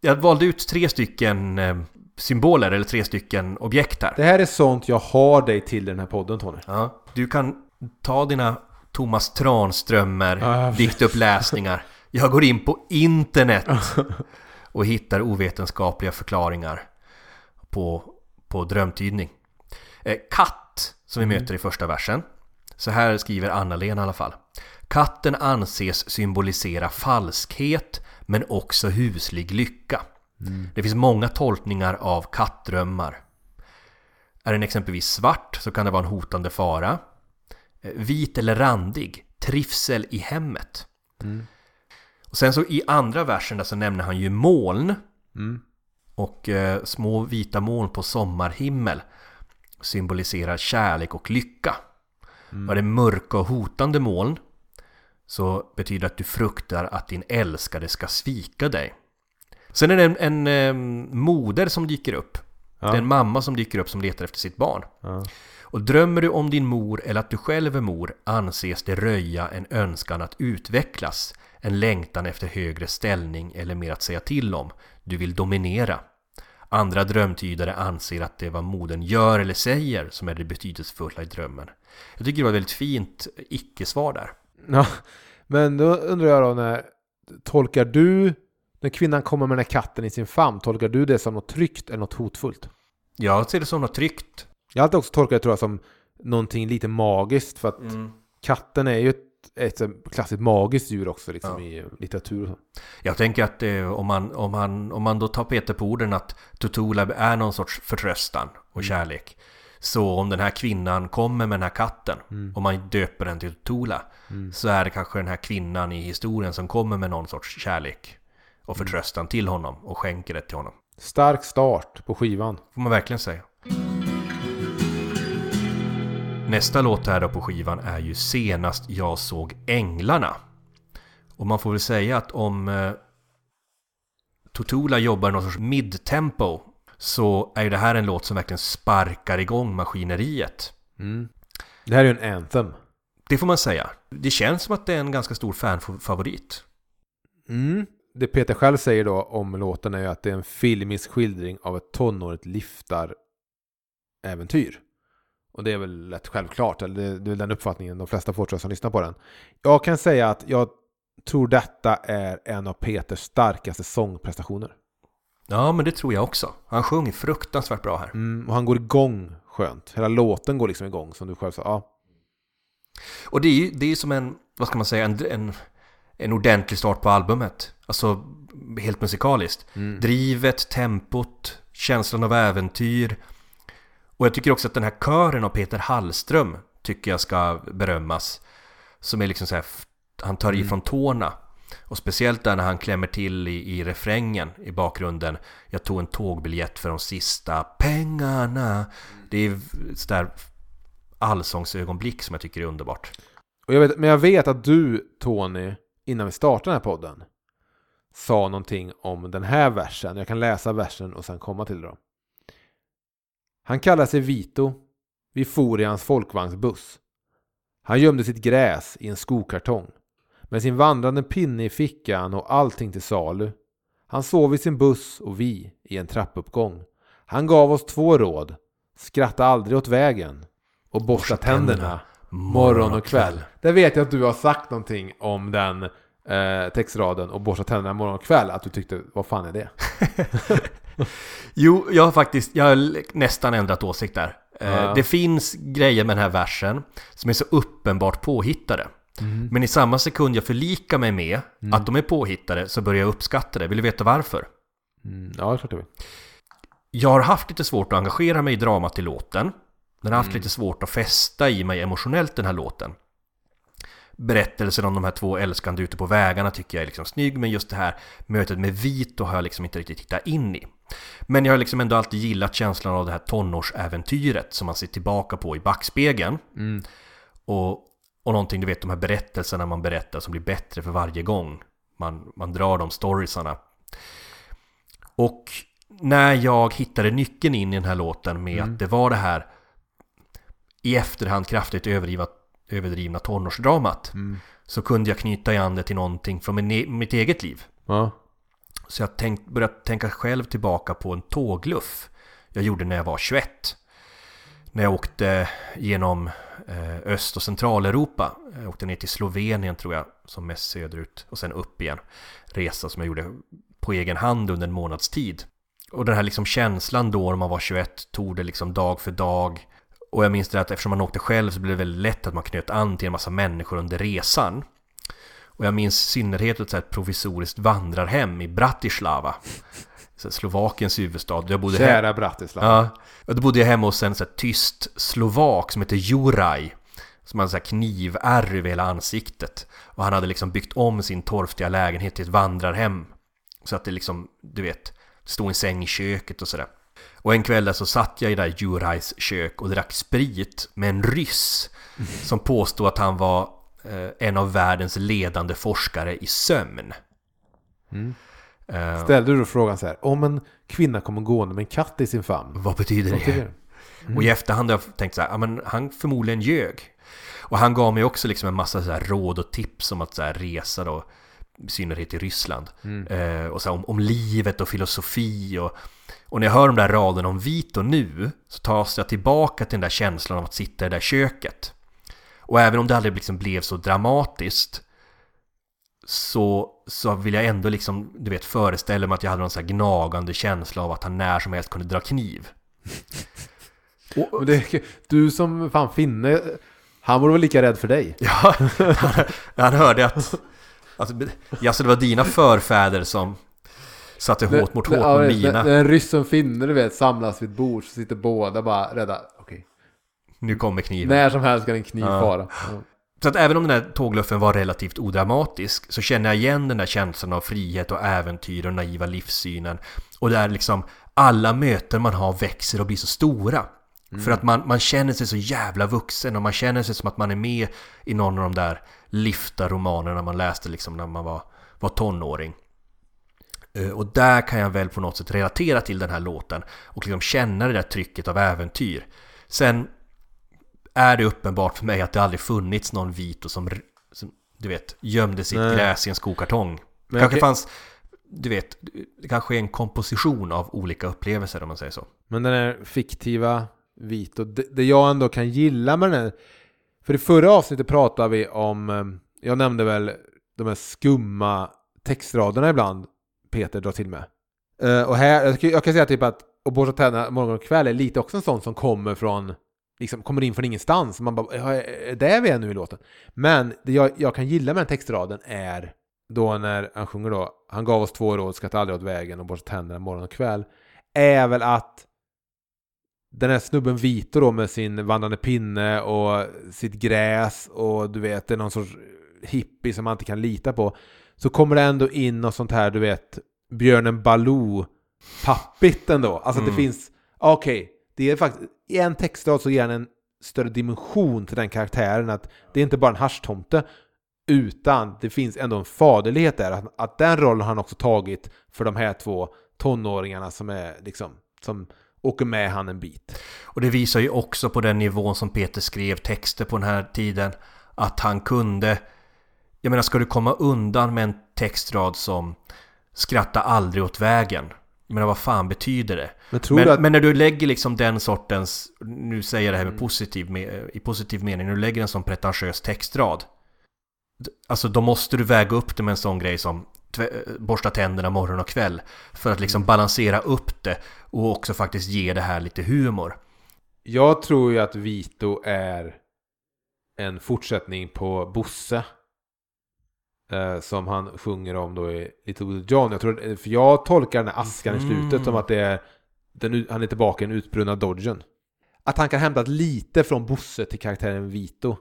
Jag valde ut tre stycken eh, symboler eller tre stycken objekt här. Det här är sånt jag har dig till den här podden Tony. Ja, du kan ta dina Thomas Tranströmer jag diktuppläsningar. Jag går in på internet och hittar ovetenskapliga förklaringar på, på drömtydning. Eh, katt, som vi möter i första versen. Så här skriver Anna-Lena i alla fall. Katten anses symbolisera falskhet men också huslig lycka. Det finns många tolkningar av kattdrömmar. Är den exempelvis svart så kan det vara en hotande fara. Eh, vit eller randig, trivsel i hemmet. Och sen så i andra versen där så nämner han ju moln. Och eh, små vita moln på sommarhimmel symboliserar kärlek och lycka. Var det mörka och hotande moln så betyder det att du fruktar att din älskade ska svika dig. Sen är det en, en eh, moder som dyker upp. Det är en mamma som dyker upp som letar efter sitt barn. Ja. Och drömmer du om din mor eller att du själv är mor anses det röja en önskan att utvecklas, en längtan efter högre ställning eller mer att säga till om. Du vill dominera. Andra drömtydare anser att det vad modern gör eller säger som är det betydelsefulla i drömmen. Jag tycker det var ett väldigt fint icke-svar där. Ja, men då undrar jag då när tolkar du när kvinnan kommer med den här katten i sin famn, tolkar du det som något tryggt eller något hotfullt? Jag ser det som något tryggt. Jag har alltid också tolkat det tror jag som någonting lite magiskt för att katten är ju ett, ett klassiskt magiskt djur också liksom Ja. i litteratur och så. Jag tänker att eh, om, man, om, man, om man då tar Peter på orden att Tutula är någon sorts förtröstan och kärlek. Så om den här kvinnan kommer med den här katten och man döper den till Tutula så är det kanske den här kvinnan i historien som kommer med någon sorts kärlek och förtröstan till honom och skänker det till honom. Stark start på skivan. Får man verkligen säga. Nästa låt här då på skivan är ju Senast jag såg änglarna. Och man får väl säga att om, eh, Totula jobbar någon sorts mid-tempo så är ju det här en låt som verkligen sparkar igång maskineriet. Mm. Det här är ju en anthem. Det får man säga. Det känns som att det är en ganska stor fanfavorit. Mm. Det Peter själv säger då om låten är ju att det är en filmisk skildring av ett tonårigt liftar-äventyr. Och det är väl rätt självklart, eller det- det är väl den uppfattningen de flesta får tror jag som lyssnar på den. Jag kan säga att jag tror detta är en av Peters starkaste sångprestationer. Ja, men det tror jag också. Han sjunger fruktansvärt bra här. Mm, och han går igång skönt. Hela låten går liksom igång som du själv sa. Ja. Och det är ju det är som en, vad ska man säga, en, en, en ordentlig start på albumet. Alltså helt musikaliskt. Mm. Drivet, tempot, känslan av äventyr. Och jag tycker också att den här kören av Peter Hallström tycker jag ska berömmas. Som är liksom så här, han tar i från tårna. Och speciellt där när han klämmer till i, i refrängen i bakgrunden. Jag tog en tågbiljett för de sista pengarna. Det är sådär allsångsögonblick som jag tycker är underbart. Och jag vet, men jag vet att du, Tony, innan vi startade den här podden, sa någonting om den här versen. Jag kan läsa versen och sen komma till det då. Han kallar sig Vito. Vi for i hans folkvagnsbuss. Han gömde sitt gräs i en skokartong. Med sin vandrande pinne i fickan och allting till salu. Han sov i sin buss och vi i en trappuppgång. Han gav oss två råd. Skratta aldrig åt vägen. Och borsta tänderna morgon och kväll. Det vet jag att du har sagt någonting om den eh, textraden och borsta tänderna morgon och kväll. Att du tyckte, vad fan är det? Jo, jag har faktiskt, jag har nästan ändrat åsikt där. Eh, Ja. Det finns grejer med den här versen som är så uppenbart påhittade. Men i samma sekund jag förlikar mig med att de är påhittade så börjar jag uppskatta det. Vill du veta varför? Mm, ja, det är klart det vill. Jag har haft lite svårt att engagera mig i dramat i låten. Den har haft lite svårt att fästa i mig emotionellt den här låten. Berättelsen om de här två älskande ute på vägarna tycker jag är liksom snygg, men just det här mötet med Vito har jag liksom inte riktigt hittat in i. Men jag har liksom ändå alltid gillat känslan av det här tonårsäventyret som man ser tillbaka på i backspegeln. Mm. Och, och någonting, du vet, de här berättelserna man berättar som blir bättre för varje gång man, man drar de storiesarna. Och när jag hittade nyckeln in i den här låten med att det var det här i efterhand kraftigt överdriva, överdrivna tonårsdramat så kunde jag knyta an det till någonting från min, e- mitt eget liv. Ja. Så jag tänkt, började tänka själv tillbaka på en tågluff jag gjorde när jag var 21. När jag åkte genom eh, Öst och Centraleuropa. Jag åkte ner till Slovenien tror jag, som mest söderut. Och sen upp igen. Resa som jag gjorde på egen hand under en månads tid. Och den här liksom känslan då när man var 21 tog det liksom dag för dag. Och jag minns det att eftersom man åkte själv så blev det väldigt lätt att man knöt an till en massa människor under resan. Och jag minns i synnerhet ett så här provisoriskt vandrarhem i Bratislava. Slovakiens huvudstad. Jag bodde hem- Kära Bratislava. Ja, och då bodde jag hemma hos en så tyst slovak som heter Juraj. Som hade så här knivärr över hela ansiktet. Och han hade liksom byggt om sin torftiga lägenhet till ett vandrarhem. Så att det liksom, du vet, stod en säng i köket och sådär. Och en kväll där så satt jag i där Jurajs kök och drack sprit med en ryss. Som påstod att han var eh, en av världens ledande forskare i sömn. Eh, Ställde du frågan så här, om en kvinna kommer gående med en katt i sin famn? vad betyder Vad det? du? Och i efterhand har jag tänkt så här, ja men han förmodligen ljög. Och han gav mig också liksom en massa så här råd och tips om att så resa då, i synnerhet i Ryssland. Eh, och så här om, om livet och filosofi och, och när jag hör de där raderna om Vito nu så tas jag tillbaka till den där känslan av att sitta i det där köket. Och även om det aldrig liksom blev så dramatiskt så, så vill jag ändå liksom, du vet, föreställa mig att jag hade någon så här gnagande känsla av att han när som helst kunde dra kniv. Men det, du som fan finne, han vore väl lika rädd för dig? Ja, han, han hörde att... Alltså, alltså det var dina förfäder som satte hårt mot hårt ja, mina. När, när en ryss och finne du vet samlas vid ett bord så sitter båda bara rädda. Okej. Nu kommer kniven. När som helst kan en kniv Ja. fara. Ja. Så att även om den där tågluffen var relativt odramatisk så känner jag igen den där känslan av frihet och äventyr och naiva livssynen. Och där liksom alla möten man har växer och blir så stora. För att man, man känner sig så jävla vuxen och man känner sig som att man är med i någon av de där lifta romanerna man läste liksom när man var, var tonåring. Eh, Och där kan jag väl på något sätt relatera till den här låten och liksom känna det där trycket av äventyr. Sen är det uppenbart för mig att det aldrig funnits någon Vito som, som du vet, gömde sitt Nej. gräs i en skokartong. Men kanske fanns, du vet, det kanske är en komposition av olika upplevelser om man säger så. Men den här fiktiva Vito, det, det jag ändå kan gilla med den här, för i förra avsnittet pratade vi om, eh, jag nämnde väl de här skumma textraderna ibland Peter drar till med. Uh, och här, jag, kan- jag kan säga typ att och borsta tänderna morgon och kväll är lite också en sån som kommer från liksom kommer in från ingenstans. Man bara, "Ja, är det vi är nu i låten? Men det jag, jag kan gilla med den textraden är då när han sjunger då, han gav oss två råd, skratta aldrig åt vägen och borsta tänderna morgon och kväll, är väl att den här snubben Vito då med sin vandrande pinne och sitt gräs och du vet, det är någon sorts hippie som man inte kan lita på. Så kommer det ändå in något sånt här, du vet, björnen Baloo pappigt ändå. Alltså Mm. det finns, okej, det är faktiskt, i en textrad så ger han en större dimension till den karaktären. Att det är inte bara en haschtomte, utan det finns ändå en faderlighet där. Att, att den rollen har han också tagit för de här två tonåringarna som är liksom, som åker med han en bit. Och det visar ju också på den nivån som Peter skrev texter på den här tiden att han kunde Jag menar, ska du komma undan med en textrad som Skratta aldrig åt vägen Jag menar, vad fan betyder det? Men Men, att... men när du lägger liksom den sortens Nu säger jag det här med Mm. positiv, med, i positiv mening När du lägger en sån pretentiös textrad Alltså då måste du väga upp det med en sån grej som Borsta tänderna morgon och kväll För att liksom balansera upp det Och också faktiskt ge det här lite humor Jag tror ju att Vito är en fortsättning på Bosse. Eh, som han sjunger om då i Little Little John. Jag, tror, för jag tolkar den här askan i slutet Mm. som att det är den, han är tillbaka i den utbrunna Dodgen. Att han kan hämta lite från Bosse till karaktären Vito.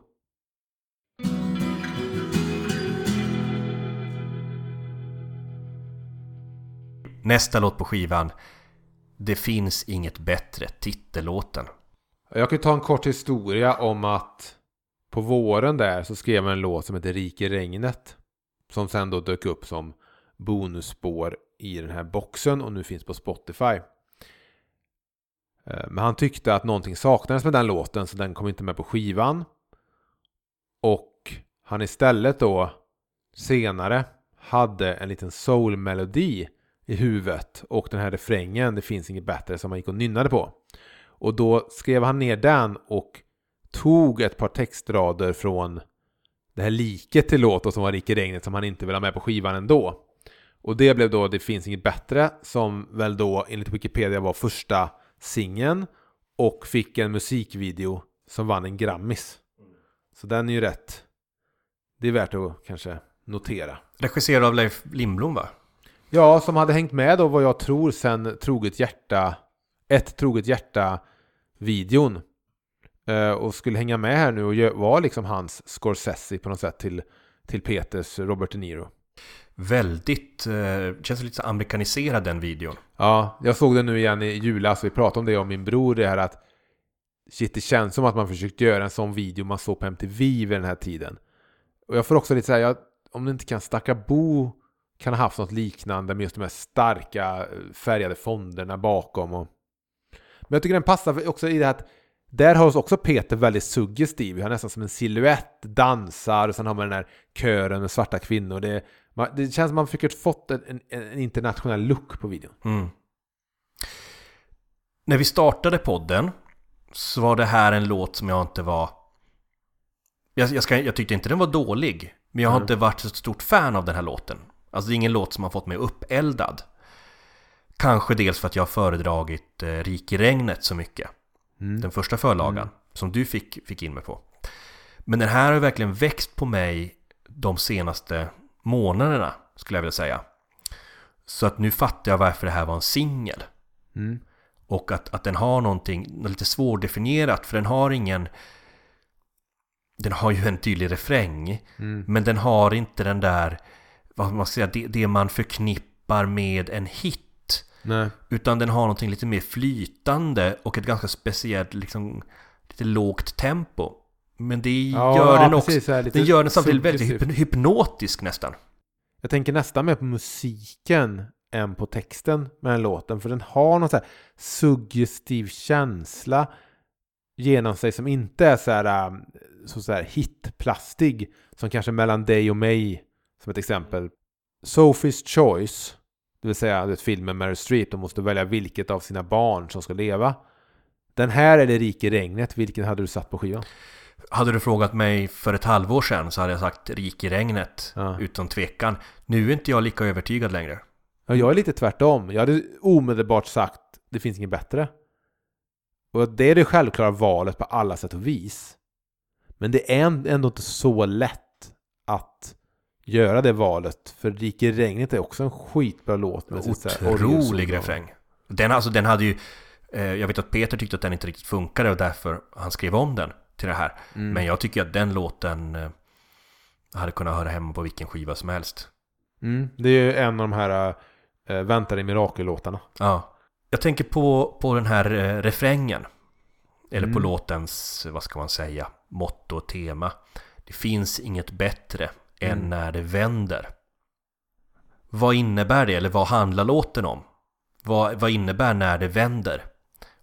Nästa låt på skivan Det finns inget bättre, titellåten Jag kan ta en kort historia om att på våren där så skrev han en låt som heter Rik i regnet. Som sen då dök upp som bonusspår i den här boxen och nu finns på Spotify. Eh, men han tyckte att någonting saknades med den låten så den kom inte med på skivan. Och han istället då senare hade en liten soulmelodi i huvudet och den här refrängen Det finns inget bättre som han gick och nynnade på. Och då skrev han ner den och tog ett par textrader från det här liket till låt som var Rik i regnet som han inte ville ha med på skivan ändå. Och det blev då Det finns inget bättre som väl då enligt Wikipedia var första singeln och fick en musikvideo som vann en Grammis. Så den är ju rätt. Det är värt att kanske notera. Regisserad av Leif Lindblom va? Ja, som hade hängt med då vad jag tror sen Troget Hjärta, ett Troget Hjärta-videon. Eh, och skulle hänga med här nu och vara liksom hans Scorsese på något sätt till, till Peters Robert De Niro. Väldigt, eh, känns lite så amerikaniserad den videon Ja, jag såg den nu igen i julas. Vi pratade om det om min bror, det här att shit, det känns som att man försökt göra en sån video man såg på MTV vid den här tiden. Och jag får också lite säga, om det inte kan Stacka Bo kan ha haft något liknande med just de här starka eh, färgade fonderna bakom. Och... Men jag tycker den passar också i det här att där har också Peter väldigt suggestiv. Han är nästan som en silhuett, dansar och sen har man den här kören med svarta kvinnor. Det, man, det känns som man fick fått en, en, en internationell look på videon. mm. När vi startade podden Så var det här en låt som jag inte var jag, jag, ska, jag tyckte inte den var dålig Men jag har Mm. inte varit så stort fan av den här låten Alltså det är ingen låt som har fått mig uppeldad Kanske dels för att jag har föredragit eh, Rik i regnet så mycket Mm. Den första förlagan som du fick, fick in mig på. Men den här har verkligen växt på mig de senaste månaderna skulle jag vilja säga. Så att nu fattar jag varför det här var en singel. Mm. Och att, att den har någonting lite svårdefinierat för den har ingen Den har ju en tydlig refräng Mm. Men den har inte den där Vad man ska säga, det, det man förknippar med en hit Nej. utan den har någonting lite mer flytande och ett ganska speciellt liksom lite lågt tempo. Men det Ja, gör ja, den också. precis, här Den gör den samtidigt väldigt hypnotisk nästan. Jag tänker nästan mer på musiken än på texten med den låten. För den har någon så här suggestiv känsla genom sig som inte är så här, um, så, så här hitplastig. Som kanske mellan dig och mig, som ett exempel. Sophie's Choice, det vill säga det filmen Meryl Streep, de måste välja vilket av sina barn som ska leva. Den här är det Rik i regnet, vilken hade du satt på skivan? Hade du frågat mig för ett halvår sedan så hade jag sagt Rik i regnet, Ja. utan tvekan. Nu är inte jag lika övertygad längre. Ja, jag är lite tvärtom. Jag hade omedelbart sagt det finns inget bättre. Och det är det självklara valet på alla sätt och vis. Men det är ändå inte så lätt att göra det valet. För Rik i regnet är också en skitbra låt. Med Otrolig refräng. Den, alltså, den hade ju... Eh, jag vet att Peter tyckte att den inte riktigt funkade och därför han skrev om den till det här. Mm. Men jag tycker att den låten eh, hade kunnat höra hemma på vilken skiva som helst. Mm, det är ju en av de här äh, Väntar i mirakellåtarna. Ja. Jag tänker på, på den här eh, refrängen. Eller på Mm. låtens, vad ska man säga, motto och tema. Det finns inget bättre än Mm. när det vänder. Vad innebär det, eller vad handlar låten om? Vad, vad innebär när det vänder?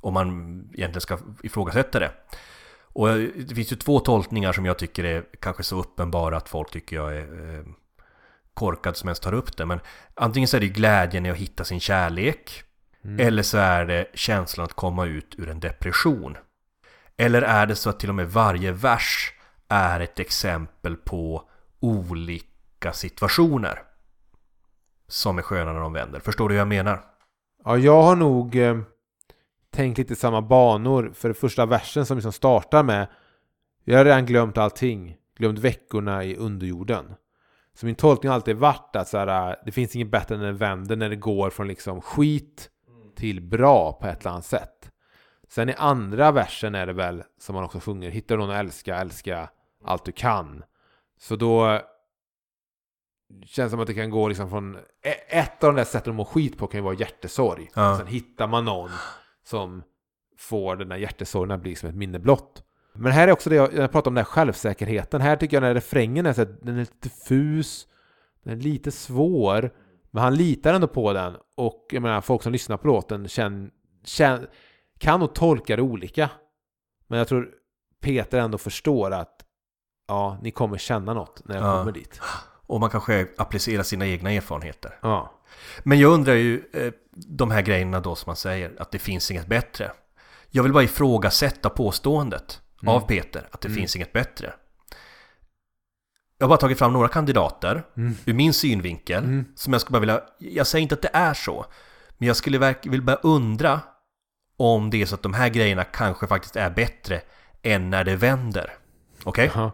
Om man egentligen ska ifrågasätta det. Och eh, det finns ju två tolkningar som jag tycker är kanske så uppenbara att folk tycker jag är eh, korkad som ens tar upp det. Men antingen så är det glädjen i att hitta sin kärlek. Mm. Eller så är det känslan att komma ut ur en depression. Eller är det så att till och med varje vers är ett exempel på olika situationer som är sköna när de vänder. Förstår du hur jag menar? Ja, jag har nog eh, tänkt lite samma banor. För första versen som liksom startar med Jag har redan glömt allting. Glömt veckorna i underjorden. Så min tolkning har alltid varit att så här, eh, det finns inget bättre än när det vänder när det går från liksom skit till bra på ett eller annat sätt. Sen i andra versen är det väl som man också sjunger Hitta någon att älska, älska allt du kan. Så då känns det som att det kan gå liksom från e- ett av de där sätten att må skit på kan ju vara hjärtesorg. Ja. Sen hittar man någon som får den där hjärtesorgen att bli som ett minne blott. Men här är också det jag, jag pratar om den här självsäkerheten. Här tycker jag den här refrängen är så att den är lite diffus, den är lite svår, men han litar ändå på den. Och jag menar, folk som lyssnar på låten känn, känn, kan nog tolka det olika. Men jag tror Peter ändå förstår att ja, ni kommer känna något när jag Ja. kommer dit. Och man kanske applicerar sina egna erfarenheter. Ja. Men jag undrar ju eh, de här grejerna då som man säger, att det finns inget bättre. Jag vill bara ifrågasätta påståendet Mm. av Peter, att det Mm. finns inget bättre. Jag har bara tagit fram några kandidater Mm. ur min synvinkel Mm. som jag skulle bara vilja, jag säger inte att det är så, men jag skulle verk, vill bara undra om det är så att de här grejerna kanske faktiskt är bättre än när det vänder. Okej? Jaha.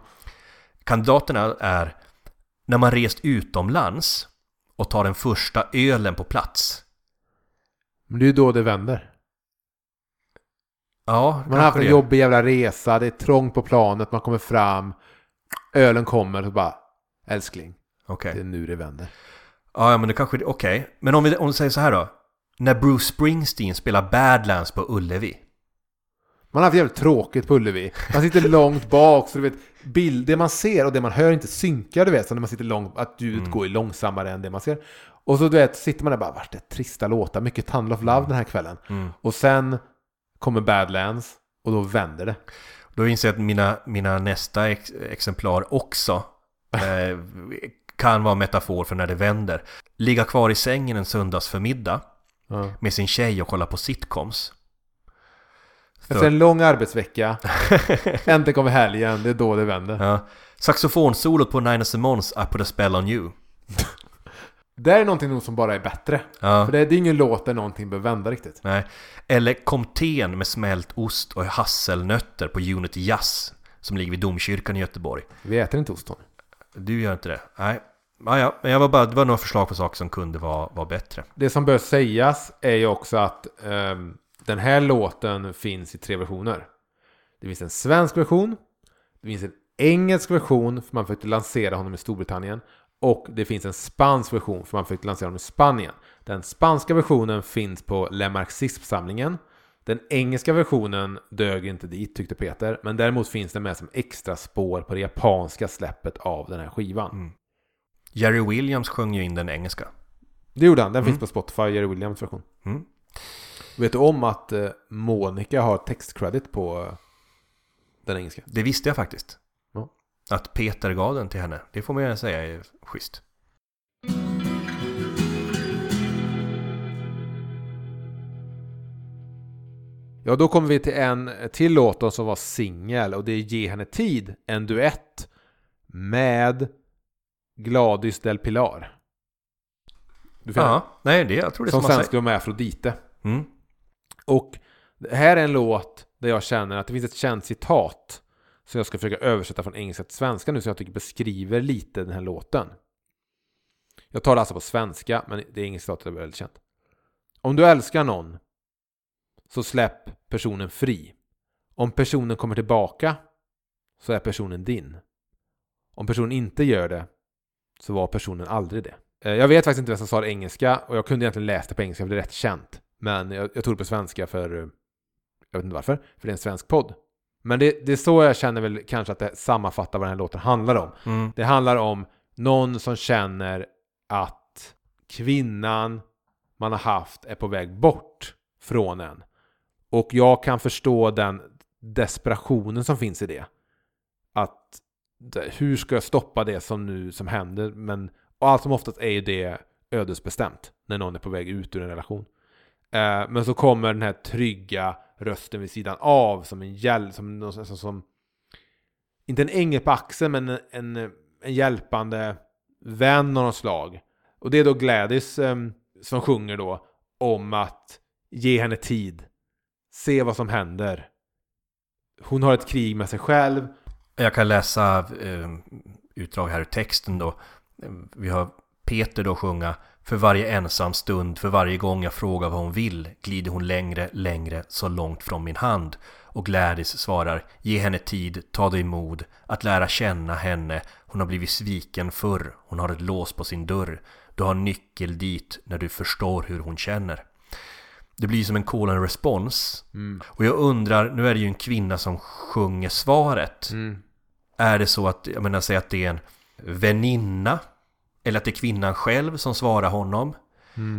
Kandidaterna är när man rest utomlands och tar den första ölen på plats. Men det är ju då det vänder. Ja, Man har haft en det. jobbig jävla resa, det är trångt på planet, man kommer fram, ölen kommer och bara älskling, Okej. det är nu det vänder. Ja, men det kanske... Okej. Men om vi, om vi säger så här då. När Bruce Springsteen spelar Badlands på Ullevi. Man har haft jävligt tråkigt på Ullevi. Man sitter långt bak, så du vet, bild, det man ser och det man hör inte synkar, du vet, så när man sitter långt, att ljudet Mm. går långsammare än det man ser. Och så du vet, sitter man där och bara, vart det trista låtar, mycket Tunnel of Love den här kvällen. Mm. Och sen kommer Badlands, och då vänder det. Då inser jag att mina, mina nästa ex, exemplar också eh, kan vara metafor för när det vänder. Ligga kvar i sängen en söndagsförmiddag Ja. med sin tjej och kolla på sitcoms. Efter en lång arbetsvecka, äntligen kommer helgen, det är då det vänder. Ja. Saxofonsolot på Nina Simons I put a spell on you. Det är någonting nog som bara är bättre. Ja. För det, det är ingen låt där någonting behöver vända riktigt. Nej. Eller Comten med smält ost och hasselnötter på Unity Jazz som ligger vid domkyrkan i Göteborg. Vi äter inte ost Tony. Du gör inte det? Nej. Ja, ja. Men jag var bara, det var några förslag på saker som kunde vara, vara bättre. Det som bör sägas är ju också att ehm, den här låten finns i tre versioner. Det finns en svensk version, det finns en engelsk version för man försökte lansera honom i Storbritannien och det finns en spansk version för man försökte lansera honom i Spanien. Den spanska versionen finns på Le Marxisme-samlingen. Den engelska versionen dög inte dit tyckte Peter, men däremot finns den med som extra spår på det japanska släppet av den här skivan. Jerry Williams sjöng ju in den engelska. Det gjorde han, den Mm. finns på Spotify, Jerry Williams version. Mm. Vet du om att eh, Monica har textcredit på eh, den engelska? Det visste jag faktiskt. Ja. Att Peter gav den till henne. Det får man ju säga är schysst. Ja, då kommer vi till en till låt då som var singel och det är Ge henne tid, en duett med Gladys del Pilar. Du Ja, nej det jag tror det är som som ska säger. vara med Afrodite. Mm. Och det här är en låt där jag känner att det finns ett känt citat som jag ska försöka översätta från engelska till svenska nu så jag tycker beskriver lite den här låten. Jag tar det alltså på svenska, men det engelska citatet är väldigt känt. Om du älskar någon så släpp personen fri. Om personen kommer tillbaka så är personen din. Om personen inte gör det så var personen aldrig det. Eh, jag vet faktiskt inte vem som sa det engelska och jag kunde egentligen läsa det på engelska för det är rätt känt. Men jag, jag tog det på svenska för, jag vet inte varför, för det är en svensk podd. Men det, det är så jag känner väl kanske att det sammanfattar vad den här låten handlar om. Mm. Det handlar om någon som känner att kvinnan man har haft är på väg bort från en. Och jag kan förstå den desperationen som finns i det. Att hur ska jag stoppa det som nu som händer? Men allt som oftast är ju det ödesbestämt när någon är på väg ut ur en relation. Eh, men så kommer den här trygga rösten vid sidan av som en hjälp, som, någon som, alltså som inte en ängel på axeln men en, en, en hjälpande vän av något slag. Och det är då Gladys eh, som sjunger då om att ge henne tid. Se vad som händer. Hon har ett krig med sig själv. Jag kan läsa eh, utdrag här ur texten då. Vi har Peter då sjunga för varje ensam stund, för varje gång jag frågar vad hon vill glider hon längre, längre, så långt från min hand. Och Gladys svarar Ge henne tid, ta dig mod att lära känna henne. Hon har blivit sviken förr, hon har ett lås på sin dörr. Du har nyckel dit när du förstår hur hon känner. Det blir som en call and response. Och jag undrar, nu är det ju en kvinna som sjunger svaret. Mm. Är det så att, jag menar säg att det är en väninna Eller att det är kvinnan själv som svarar honom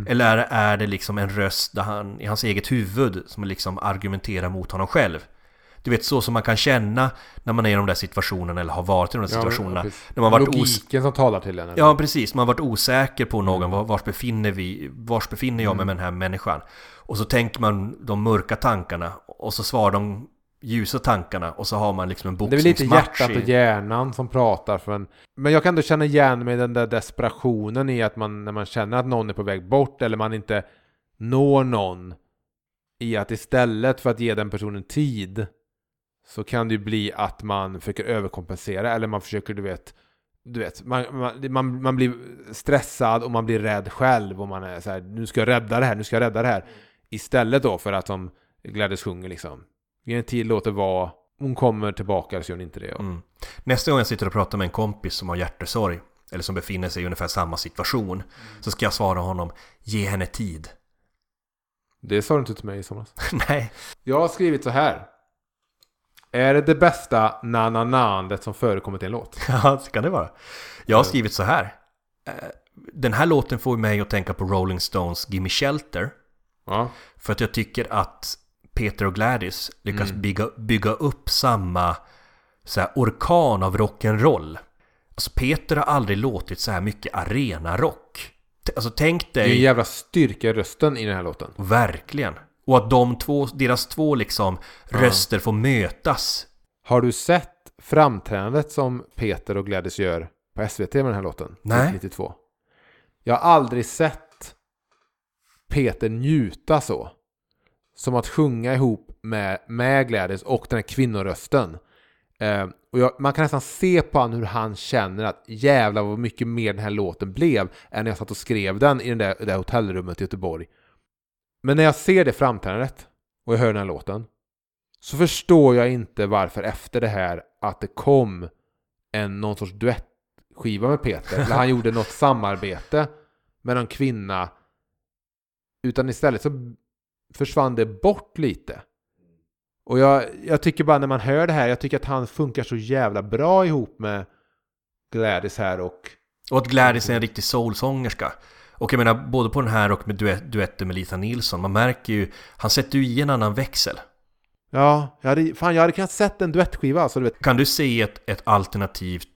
Eller är, det liksom en röst där han, i hans eget huvud som liksom argumenterar mot honom själv Du vet så som man kan känna när man är i de där situationerna eller har varit i de där situationerna precis. När man varit Logiken som talar till en. eller? Ja precis, man har varit osäker på någon, var- vars befinner vi, vars befinner jag mig med den här människan? Och så tänker man de mörka tankarna och så svarar de ljusa tankarna och så har man liksom en Det är väl lite boxningsmatch hjärtat och hjärnan som pratar. För en... Men jag kan ändå känna igen mig i den där desperationen i att man när man känner att någon är på väg bort eller man inte når någon. I att istället för att ge den personen tid så kan det ju bli att man försöker överkompensera eller man försöker, du vet, du vet, man, man, man, man blir stressad och man blir rädd själv och man är så här, nu ska jag rädda det här, nu ska jag rädda det här. Istället då för att som Gladys sjunger liksom, ge en tid, låt det vara, hon kommer tillbaka eller så gör hon inte det. Mm. Nästa gång jag sitter och pratar med en kompis som har hjärtesorg eller som befinner sig i ungefär samma situation så ska jag svara honom Ge henne tid. Det sa du inte till mig i somras. Nej. Jag har skrivit så här. Är det det bästa na-na-nandet som förekommit i en låt? Ja, det kan det vara. Jag har skrivit så här. Eh, Den här låten får mig att tänka på Rolling Stones Gimme Shelter. Ja. För att jag tycker att Peter och Gladys lyckas bygga, bygga upp samma så här, orkan av rock'n'roll. Alltså Peter har aldrig låtit så här mycket arenarock. Alltså tänk Det är en dig, jävla styrka i rösten i den här låten. verkligen. Och att de två, deras två liksom röster får mötas. Har du sett framträdandet som Peter och Gladys gör på SVT med den här låten? Nej. 92. Jag har aldrig sett Peter njuta så. Som att sjunga ihop med, med Gladys och den här kvinnorösten. Eh, och jag, man kan nästan se på honom hur han känner att jävlar vad mycket mer den här låten blev än när jag satt och skrev den i den där, det där hotellrummet i Göteborg. Men när jag ser det framträdandet och jag hör den här låten så förstår jag inte varför efter det här att det kom en någon sorts duettskiva med Peter. Eller han gjorde något samarbete med någon kvinna. Utan istället så försvann det bort lite. Och jag, jag tycker bara när man hör det här, jag tycker att han funkar så jävla bra ihop med Gladys här och... Och att Gladys är en riktig soulsångerska. Och jag menar, både på den här och med duett, duetten med Lisa Nilsson, man märker ju, han sätter ju i en annan växel. Ja, jag hade, fan jag hade kunnat sett en duettskiva alltså, du vet. Kan du se ett, ett alternativt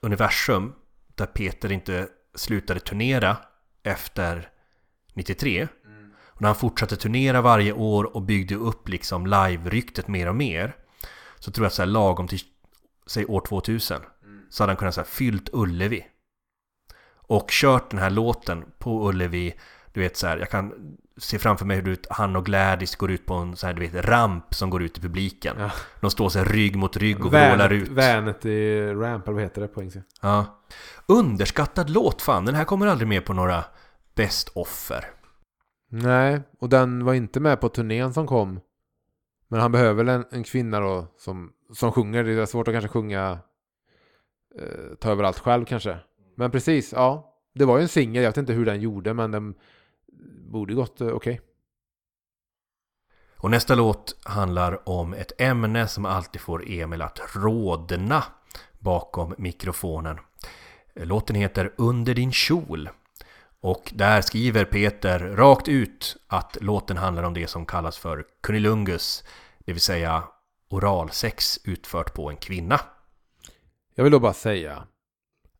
universum där Peter inte slutade turnera efter 93? Och när han fortsatte turnera varje år och byggde upp liksom live-ryktet mer och mer så tror jag att så här lagom till, säg år 2000 så hade han kunnat så här fyllt Ullevi och kört den här låten på Ullevi du vet så här, jag kan se framför mig hur han och Gladys går ut på en så här, du vet, ramp som går ut i publiken. Ja. De står så här rygg mot rygg och vrålar ut. Vanet i Ramp, eller vad heter det på engelska? Ja. Underskattad låt fan, den här kommer aldrig med på några best offer. Nej, och den var inte med på turnén som kom. Men han behöver väl en, en kvinna då som, som sjunger. Det är svårt att kanske sjunga eh, ta över allt själv kanske. Men precis, ja. Det var ju en singel, jag vet inte hur den gjorde men den borde gått eh, okej. Och nästa låt handlar om ett ämne som alltid får Emil att rodna bakom mikrofonen. Låten heter Under din kjol. Och där skriver Peter rakt ut att låten handlar om det som kallas för kunilungus, det vill säga oralsex utfört på en kvinna. Jag vill då bara säga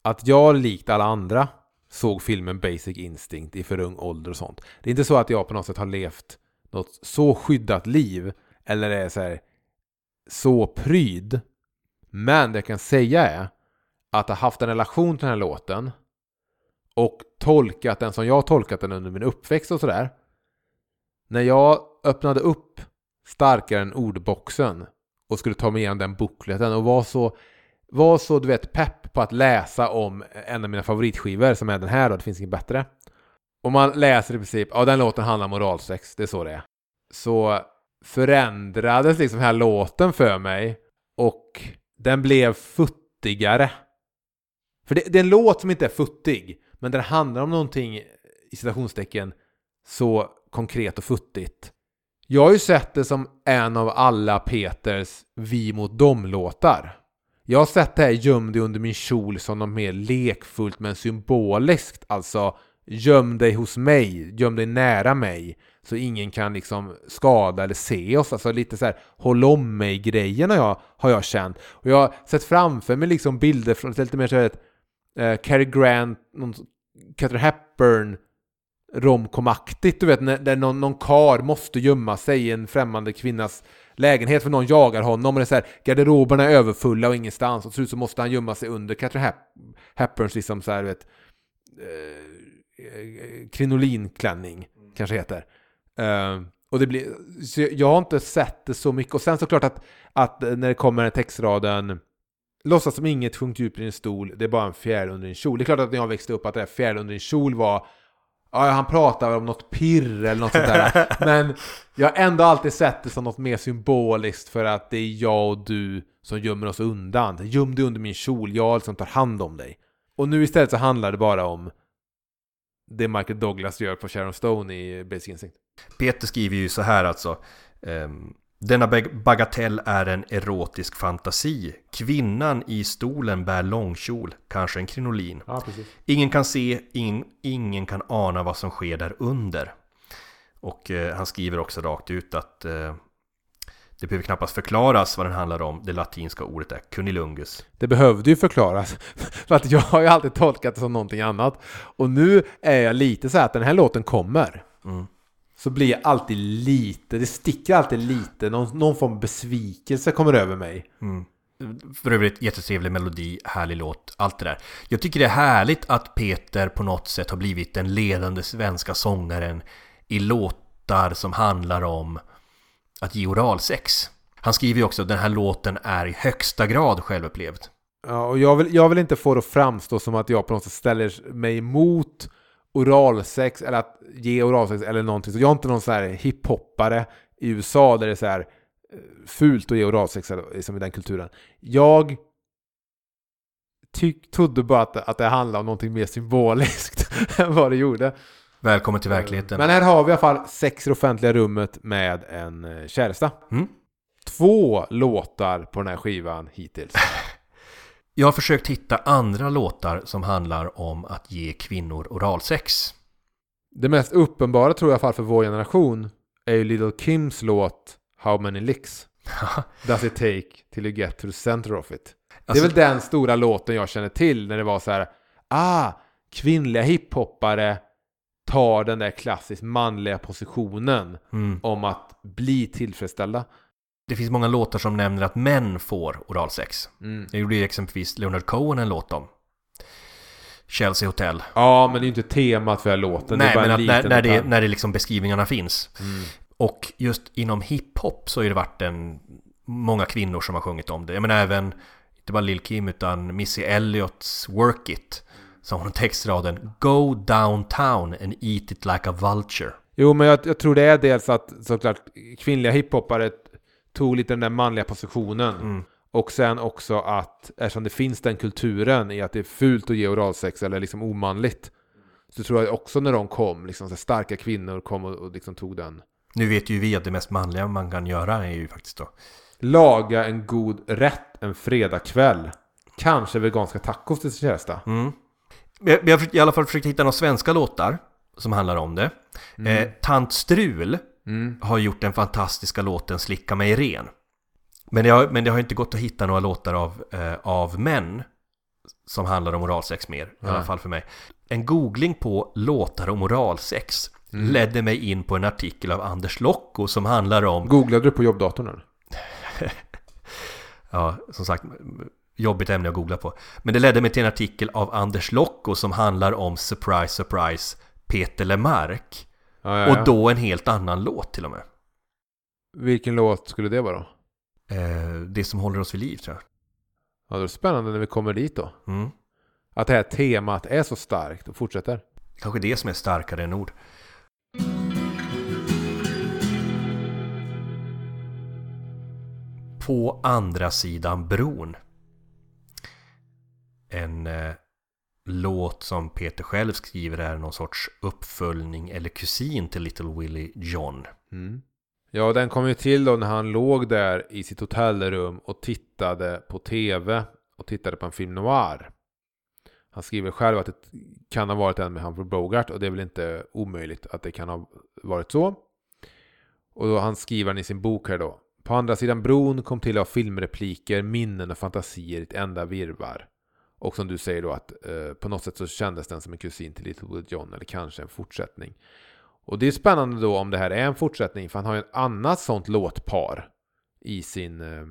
att jag likt alla andra såg filmen Basic Instinct i för ung ålder och sånt. Det är inte så att jag på något sätt har levt något så skyddat liv eller är så här så pryd. Men det jag kan säga är att jag haft en relation till den här låten och tolkat den som jag tolkat den under min uppväxt och sådär. När jag öppnade upp starkare än ordboxen och skulle ta mig igenom den bokleten och var så, var så du vet pepp på att läsa om en av mina favoritskivor som är den här då, det finns inget bättre. Och man läser i princip, ja den låten handlar om moralsex, det är så det är. Så förändrades liksom den här låten för mig och den blev futtigare. För det, det är en låt som inte är futtig, men den handlar om någonting i citationstecken så konkret och futtigt. Jag har ju sett det som en av alla Peters Vi mot dem-låtar. Jag har sett det här Göm dig under min kjol som något mer lekfullt men symboliskt. Alltså göm dig hos mig, göm dig nära mig. Så ingen kan liksom skada eller se oss. Alltså lite så här håll om mig-grejen har jag, har jag känt. Och jag har sett framför mig liksom bilder från lite mer så här ett eh, Cary Grant, någon Catherine Hepburn romkomaktigt, du vet, när, där någon, någon kar måste gömma sig i en främmande kvinnas lägenhet för någon jagar honom och det är så här, garderoberna är överfulla och ingenstans och till slut så måste han gömma sig under Catherine Hep Hepburns liksom så här, vet, eh, krinolinklänning kanske heter. Eh, och det blir, jag har inte sett det så mycket och sen såklart att, att när det kommer den textraden Låtsas som inget sjunkt djupt i din stol, det är bara en fjäril under din kjol. Det är klart att när jag växte upp att det här fjäril under din kjol var Ja, han pratar om något pirr eller något sånt där. Men jag har ändå alltid sett det som något mer symboliskt för att det är jag och du som gömmer oss undan. Göm dig under min kjol, jag som tar hand om dig. Och nu istället så handlar det bara om det Michael Douglas gör på Sharon Stone i Basic Instinct. Peter skriver ju så här alltså. ehm, denna bag- bagatell är en erotisk fantasi. Kvinnan i stolen bär långkjol, kanske en krinolin. Ja. Ingen kan se, ingen, ingen kan ana vad som sker där under. Och eh, han skriver också rakt ut att eh, det behöver knappast förklaras vad den handlar om. Det latinska ordet är cunilungus. Det behövde ju förklaras. För att jag har ju alltid tolkat det som någonting annat. Och nu är jag lite så här att den här låten kommer. Mm. Så blir jag alltid lite, det sticker alltid lite, någon, någon form av besvikelse kommer över mig. Mm. För övrigt jättetrevlig melodi, härlig låt, allt det där. Jag tycker det är härligt att Peter på något sätt har blivit den ledande svenska sångaren i låtar som handlar om att ge oralsex. Han skriver ju också att den här låten är i högsta grad självupplevd. Ja, och jag vill, jag vill inte få det att framstå som att jag på något sätt ställer mig emot oralsex eller att ge oralsex eller någonting. Så jag är inte någon så här hiphoppare i USA där det är så här eh, fult att ge oralsex eller, som i den kulturen. Jag tyck, trodde bara att, att det handlade om någonting mer symboliskt än vad det gjorde. Välkommen till verkligheten. Men här har vi i alla fall sex i offentliga rummet med en eh, käresta. Mm. Två låtar på den här skivan hittills. Jag har försökt hitta andra låtar som handlar om att ge kvinnor oralsex. Det mest uppenbara tror jag fall för vår generation är ju Little Kims låt How many licks does it take till you get to the center of it? det Alltså- är väl den stora låten jag känner till när det var så här ah, kvinnliga hiphoppare tar den där klassiskt manliga positionen Mm. om att bli tillfredsställda. Det finns många låtar som nämner att män får oralsex. Mm. Det gjorde ju exempelvis Leonard Cohen en låt om. Chelsea Hotel. Ja, men det är ju inte temat för låten. Nej, men en att när, när, det, när det liksom beskrivningarna finns. Mm. Och just inom hiphop så har det varit en, många kvinnor som har sjungit om det. Jag menar även, inte bara Lil Kim utan Missy Elliots Work It. Så har hon textraden Go downtown and eat it like a vulture. Jo, men jag, jag tror det är dels att såklart kvinnliga hiphoppare tog lite den där manliga positionen. Mm. Och sen också att eftersom det finns den kulturen i att det är fult att ge oralsex eller liksom omanligt. Så tror jag också när de kom, liksom starka kvinnor kom och, och liksom tog den. Nu vet ju vi att det mest manliga man kan göra är ju faktiskt då Laga en god rätt en fredagkväll. Kanske veganska tacos till sin käresta. Mm. Jag, jag har i alla fall försökt hitta några svenska låtar som handlar om det. Eh, Tant Strul Mm. har gjort den fantastiska låten Slicka mig ren. Men det har, men det har inte gått att hitta några låtar av, eh, av män som handlar om oralsex mer, i alla Nej. fall för mig. En googling på låtar om oralsex ledde mig in på en artikel av Anders Lokko som handlar om, Googlade du på jobbdatorn eller? ja, som sagt, jobbigt ämne att googla på. Men det ledde mig till en artikel av Anders Lokko som handlar om Surprise Surprise Peter Lemark. Ja, ja, ja. Och då en helt annan låt till och med. Vilken låt skulle det vara då? Eh, det som håller oss vid liv tror jag. Ja, det är spännande när vi kommer dit då. Mm. Att det här temat är så starkt och fortsätter. Kanske det som är starkare än ord. På andra sidan bron. En eh, låt som Peter själv skriver är någon sorts uppföljning eller kusin till Little Willie John. Mm. Ja, den kom ju till då när han låg där i sitt hotellrum och tittade på tv och tittade på en film noir. Han skriver själv att det kan ha varit en med Humphrey Bogart och det är väl inte omöjligt att det kan ha varit så. Och då han skriver han i sin bok här då. På andra sidan bron kom till av filmrepliker, minnen och fantasier i ett enda virvar. Och som du säger då att eh, på något sätt så kändes den som en kusin till Little Wood John eller kanske en fortsättning. Och det är spännande då om det här är en fortsättning för han har ju ett annat sånt låtpar i sin eh,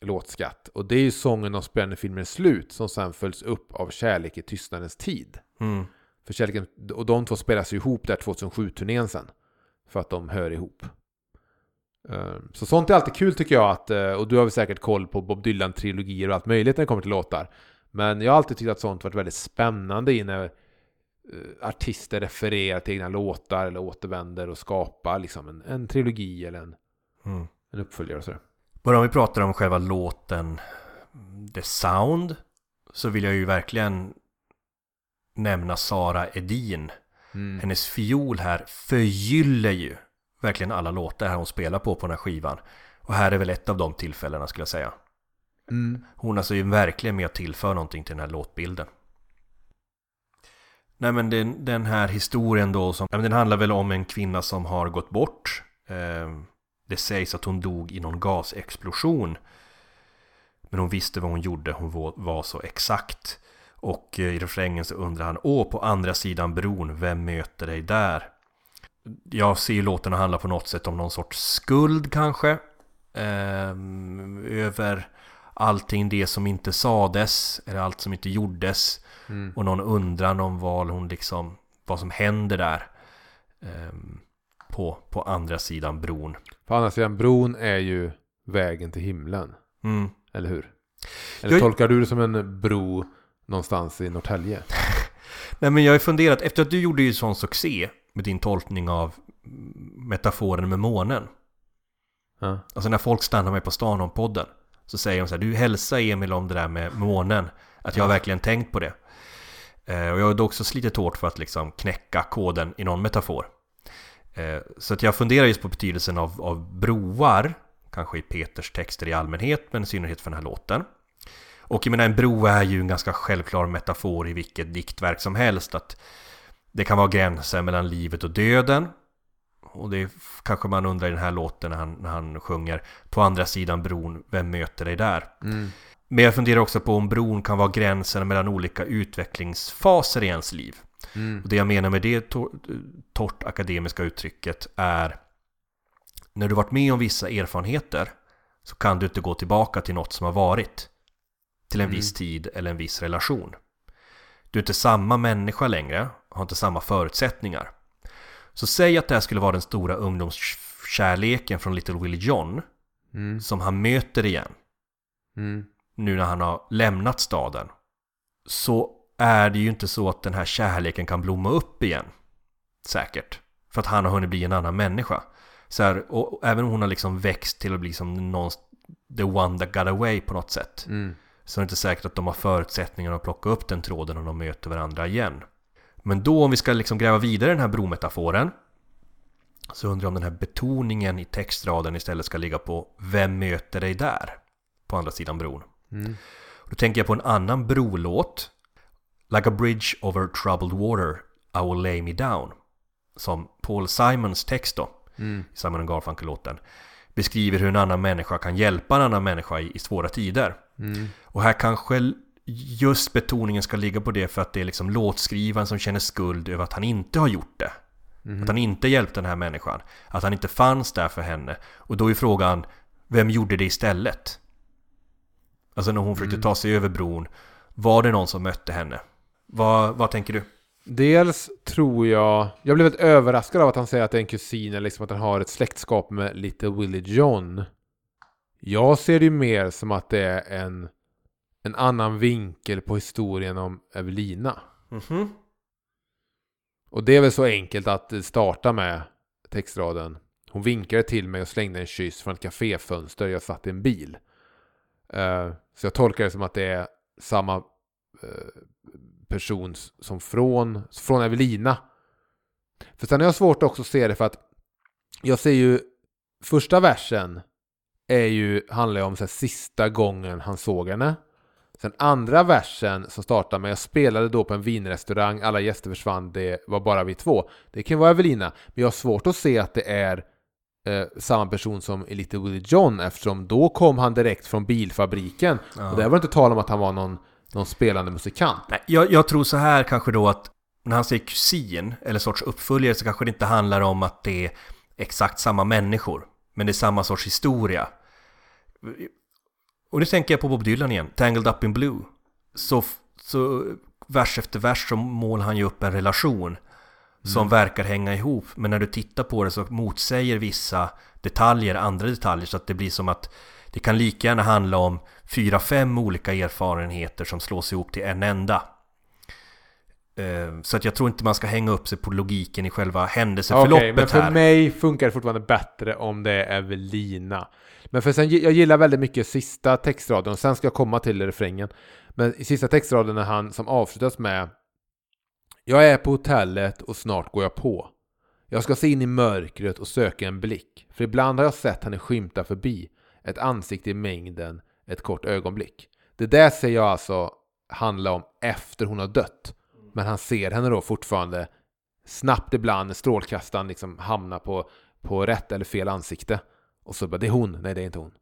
låtskatt. Och det är ju sången om spännande filmens slut som sen följs upp av Kärlek i tystnadens tid. Mm. För kärleken, och de två spelas ju ihop där 2007-turnén sen. För att de hör ihop. Eh, Så sånt är alltid kul tycker jag att, eh, och du har väl säkert koll på Bob Dylan-trilogier och allt möjligt när det kommer till låtar. Men jag har alltid tyckt att sånt varit väldigt spännande i när eh, artister refererar till egna låtar eller återvänder och skapar liksom en, en trilogi eller en, Mm. en uppföljare och sådär. Bara om vi pratar om själva låten The Sound så vill jag ju verkligen nämna Sara Edin. Mm. Hennes fiol här förgyller ju verkligen alla låtar här hon spelar på på den här skivan. Och här är väl ett av de tillfällena skulle jag säga. Mm. Hon alltså är verkligen med att tillföra någonting till den här låtbilden. Nej men den, den här historien då, som, men den handlar väl om en kvinna som har gått bort. Eh, det sägs att hon dog i någon gasexplosion. Men hon visste vad hon gjorde, hon var, så exakt. Och eh, i refrängen så undrar han, åh på andra sidan bron, vem möter dig där? Jag ser ju låten handla på något sätt om någon sorts skuld kanske. Eh, över allting det som inte sades, eller allt som inte gjordes. Mm. Och någon undran om vad hon liksom, vad som händer där. ehm, på, på andra sidan bron. På andra sidan bron är ju vägen till himlen. Mm. Eller hur? Eller Jag- tolkar du det som en bro någonstans i Norrtälje? Nej men jag har ju funderat, efter att du gjorde ju sån succé med din tolkning av metaforen med månen. Ja. Alltså när folk stannar mig på stan om podden Så säger de så här, du hälsa Emil om det där med månen Att jag har verkligen tänkt på det eh, Och jag har då också slitit hårt för att liksom knäcka koden i någon metafor eh, Så att jag funderar just på betydelsen av, av broar Kanske i Peters texter i allmänhet men i synnerhet för den här låten Och jag menar, en bro är ju en ganska självklar metafor i vilket diktverk som helst. Att det kan vara gränser mellan livet och döden. Och det kanske man undrar i den här låten när han, när han sjunger På andra sidan bron, vem möter dig där? Mm. Men jag funderar också på om bron kan vara gränsen mellan olika utvecklingsfaser i ens liv. Mm. Och det jag menar med det to- torrt akademiska uttrycket är när du varit med om vissa erfarenheter så kan du inte gå tillbaka till något som har varit. Till en Mm. viss tid eller en viss relation. Du är inte samma människa längre, har inte samma förutsättningar. Så säg att det här skulle vara den stora ungdomskärleken från Little Willie John Mm. som han möter igen Mm. nu när han har lämnat staden så är det ju inte så att den här kärleken kan blomma upp igen. Säkert. För att han har hunnit bli en annan människa. Så här, och, även om hon har liksom växt till att bli som någon, the one that got away på något sätt. Mm. Så är det inte säkert att de har förutsättningar att plocka upp den tråden om de möter varandra igen. Men då om vi ska liksom gräva vidare den här brometaforen så undrar jag om den här betoningen i textraden istället ska ligga på Vem möter dig där? På andra sidan bron. Mm. Då tänker jag på en annan brolåt Like a bridge over troubled water I will lay me down Som Paul Simons text då Mm. i Simon Garfunkel-låten beskriver hur en annan människa kan hjälpa en annan människa i, i svåra tider. Mm. Och här kanske just betoningen ska ligga på det för att det är liksom låtskrivaren som känner skuld över att han inte har gjort det. Att han inte hjälpte den här människan. Att han inte fanns där för henne. Och då är frågan, vem gjorde det istället? Alltså när hon försökte ta sig över bron, var det någon som mötte henne? Vad, vad tänker du? Dels tror jag... Jag blev väldigt överraskad av att han säger att det är en kusin, eller liksom att han har ett släktskap med Little Willie John. Jag ser det ju mer som att det är en, en annan vinkel på historien om Evelina. Mhm. Och det är väl så enkelt att starta med textraden. Hon vinkade till mig och slängde en kyss från ett kaféfönster. Jag satt i en bil. Eh, så jag tolkar det som att det är samma eh, person som från, från Evelina. För sen har jag svårt också att se det för att jag ser ju första versen är ju, handlar ju om så här, sista gången han såg henne. Sen andra versen som startar med jag spelade då på en vinrestaurang, alla gäster försvann, det var bara vi två. Det kan vara Evelina, men jag har svårt att se att det är eh, samma person som i Little Willie John eftersom då kom han direkt från bilfabriken. Och där var det inte tal om att han var någon, någon spelande musikant. Nej, jag, jag tror så här kanske då att när han säger kusin eller sorts uppföljare så kanske det inte handlar om att det är exakt samma människor. Men det är samma sorts historia. Och nu tänker jag på Bob Dylan igen, Tangled Up in Blue. Så, så vers efter vers så målar han ju upp en relation som verkar hänga ihop. Men när du tittar på det så motsäger vissa detaljer andra detaljer så att det blir som att det kan lika gärna handla om fyra, fem olika erfarenheter som slås ihop till en enda. Eh, Så att jag tror inte man ska hänga upp sig på logiken i själva händelseförloppet men för här. mig funkar det fortfarande bättre om det är Evelina. Men för sen, jag gillar väldigt mycket sista textraden och sen ska jag komma till refrängen. Men i sista textraden är han som avslutas med Jag är på hotellet och snart går jag på. Jag ska se in i mörkret och söka en blick. För ibland har jag sett henne skymta förbi. Ett ansikte i mängden, ett kort ögonblick. Det där ser jag alltså handla om efter hon har dött. Men han ser henne då fortfarande snabbt ibland när strålkastaren liksom hamnar på, på rätt eller fel ansikte. Och så bara, det är hon, nej det är inte hon.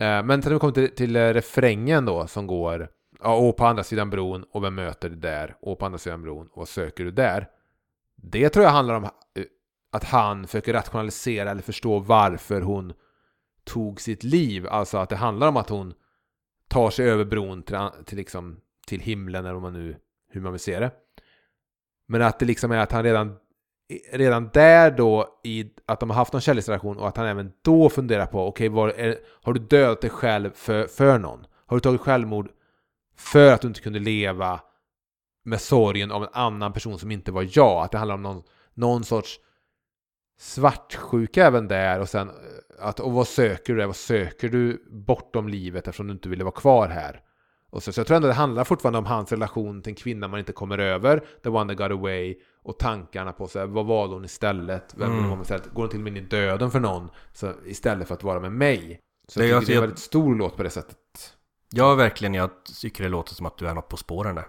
Eh, men sen när vi kommer till, till eh, refrängen då som går, ja, och på andra sidan bron och vem möter du där? Och på andra sidan bron och vad söker du där? Det tror jag handlar om eh, att han försöker rationalisera eller förstå varför hon tog sitt liv. Alltså att det handlar om att hon tar sig över bron till, till, liksom, till himlen eller vad man nu, hur man vill se det. Men att det liksom är att han redan, redan där då i att de har haft någon kärleksrelation och att han även då funderar på okej, okay, har du dödat dig själv för, för någon? Har du tagit självmord för att du inte kunde leva med sorgen av en annan person som inte var jag? Att det handlar om någon, någon sorts svartsjuka även där och sen eh, att och vad söker du där? Vad söker du bortom livet eftersom du inte ville vara kvar här? Och så, så jag tror ändå det handlar fortfarande om hans relation till en kvinna man inte kommer över, the one that got away, och tankarna på så här, vad valde hon istället? Vem mm. hon istället? Går hon till och med in i döden för någon så, istället för att vara med mig? Så Det jag tycker det är en alltså- väldigt stor låt på det sättet. Ja, verkligen. Jag tycker det låter som att du är något på spåren där.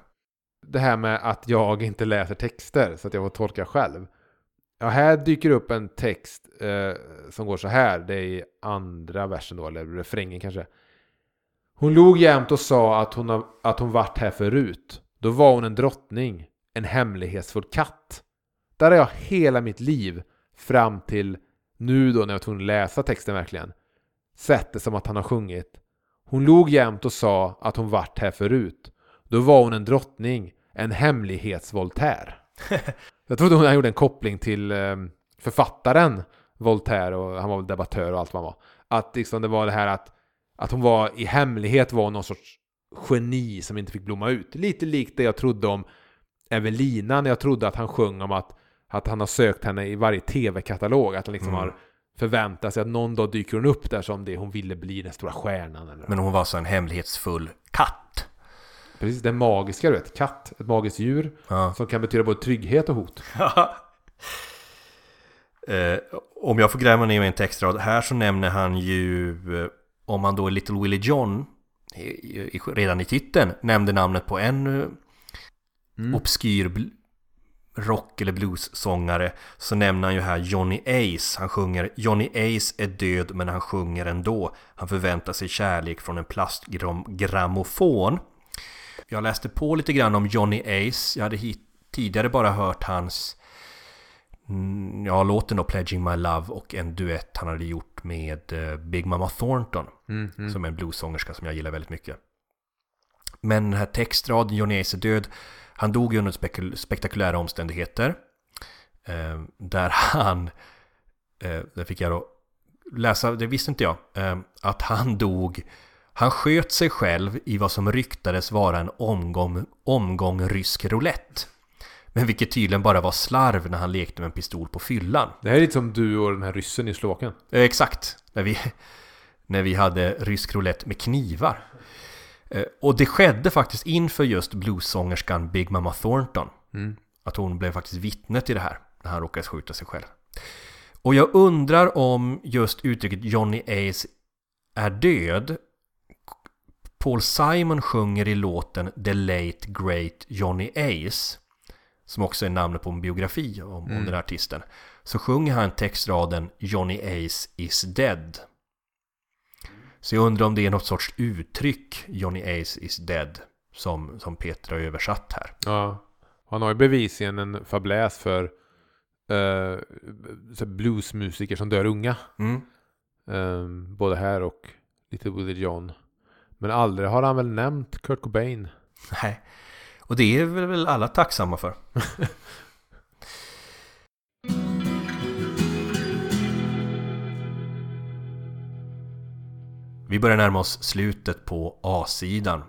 Det här med att jag inte läser texter så att jag får tolka själv. Ja, här dyker upp en text eh, som går så här. Det är i andra versen då, eller refrängen kanske. Hon log jämt och sa att hon, att hon varit här förut. Då var hon en drottning, en hemlighetsfull katt. Där har jag hela mitt liv fram till nu då när jag var tvungen att läsa texten verkligen. Sett det som att han har sjungit. Hon log jämt och sa att hon varit här förut. Då var hon en drottning, en hemlighetsvoltaire. jag trodde hon gjorde en koppling till eh, författaren Voltaire och han var väl debattör och allt vad han var. Att liksom det var det här att, att hon var i hemlighet var någon sorts geni som inte fick blomma ut. Lite likt det jag trodde om Evelina när jag trodde att han sjöng om att, att han har sökt henne i varje tv-katalog. Att han liksom Mm. har förväntat sig att någon dag dyker hon upp där som det hon ville bli, den stora stjärnan. Eller. Men hon var så en hemlighetsfull katt. Precis, det magiska du vet. Katt, ett magiskt djur Ja. som kan betyda både trygghet och hot. eh, om jag får gräva ner mig i en textrad. Här så nämner han ju, eh, om man då är Little Willie John, i, i, redan i titeln, nämnde namnet på en eh, Mm. obskyr rock eller blues-sångare så nämner han ju här Johnny Ace. Han sjunger Johnny Ace är död men han sjunger ändå. Han förväntar sig kärlek från en plastgrammofon. Jag läste på lite grann om Johnny Ace. Jag hade tidigare bara hört hans mm, ja, låten då Pledging My Love och en duett han hade gjort med eh, Big Mama Thornton. Mm, mm. Som är en bluessångerska som jag gillar väldigt mycket. Men den här textraden, Johnny Ace är död, han dog ju under spekul- spektakulära omständigheter. Eh, där han, eh, det fick jag då läsa, det visste inte jag, eh, att han dog, han sköt sig själv i vad som ryktades vara en omgång, omgång rysk roulette. Men vilket tydligen bara var slarv när han lekte med en pistol på fyllan. Det här är lite som du och den här ryssen i Slovakien. Eh, Exakt, när vi, när vi hade rysk roulette med knivar. Eh, Och det skedde faktiskt inför just bluessångerskan Big Mama Thornton. Mm. Att hon blev faktiskt vittne till det här, när han råkade skjuta sig själv. Och jag undrar om just uttrycket Johnny Ace är död. Paul Simon sjunger i låten The Late Great Johnny Ace. Som också är namnet på en biografi om, om Mm. den här artisten. Så sjunger han textraden Johnny Ace is dead. Så jag undrar om det är något sorts uttryck Johnny Ace is dead. Som, som Peter har översatt här. Ja. Han har ju bevisligen en fabläs för eh, bluesmusiker som dör unga. Mm. Eh, både här och Little Willie John. Men aldrig har han väl nämnt Kurt Cobain. Nej. Och det är väl alla tacksamma för. Vi börjar närma oss slutet på A-sidan.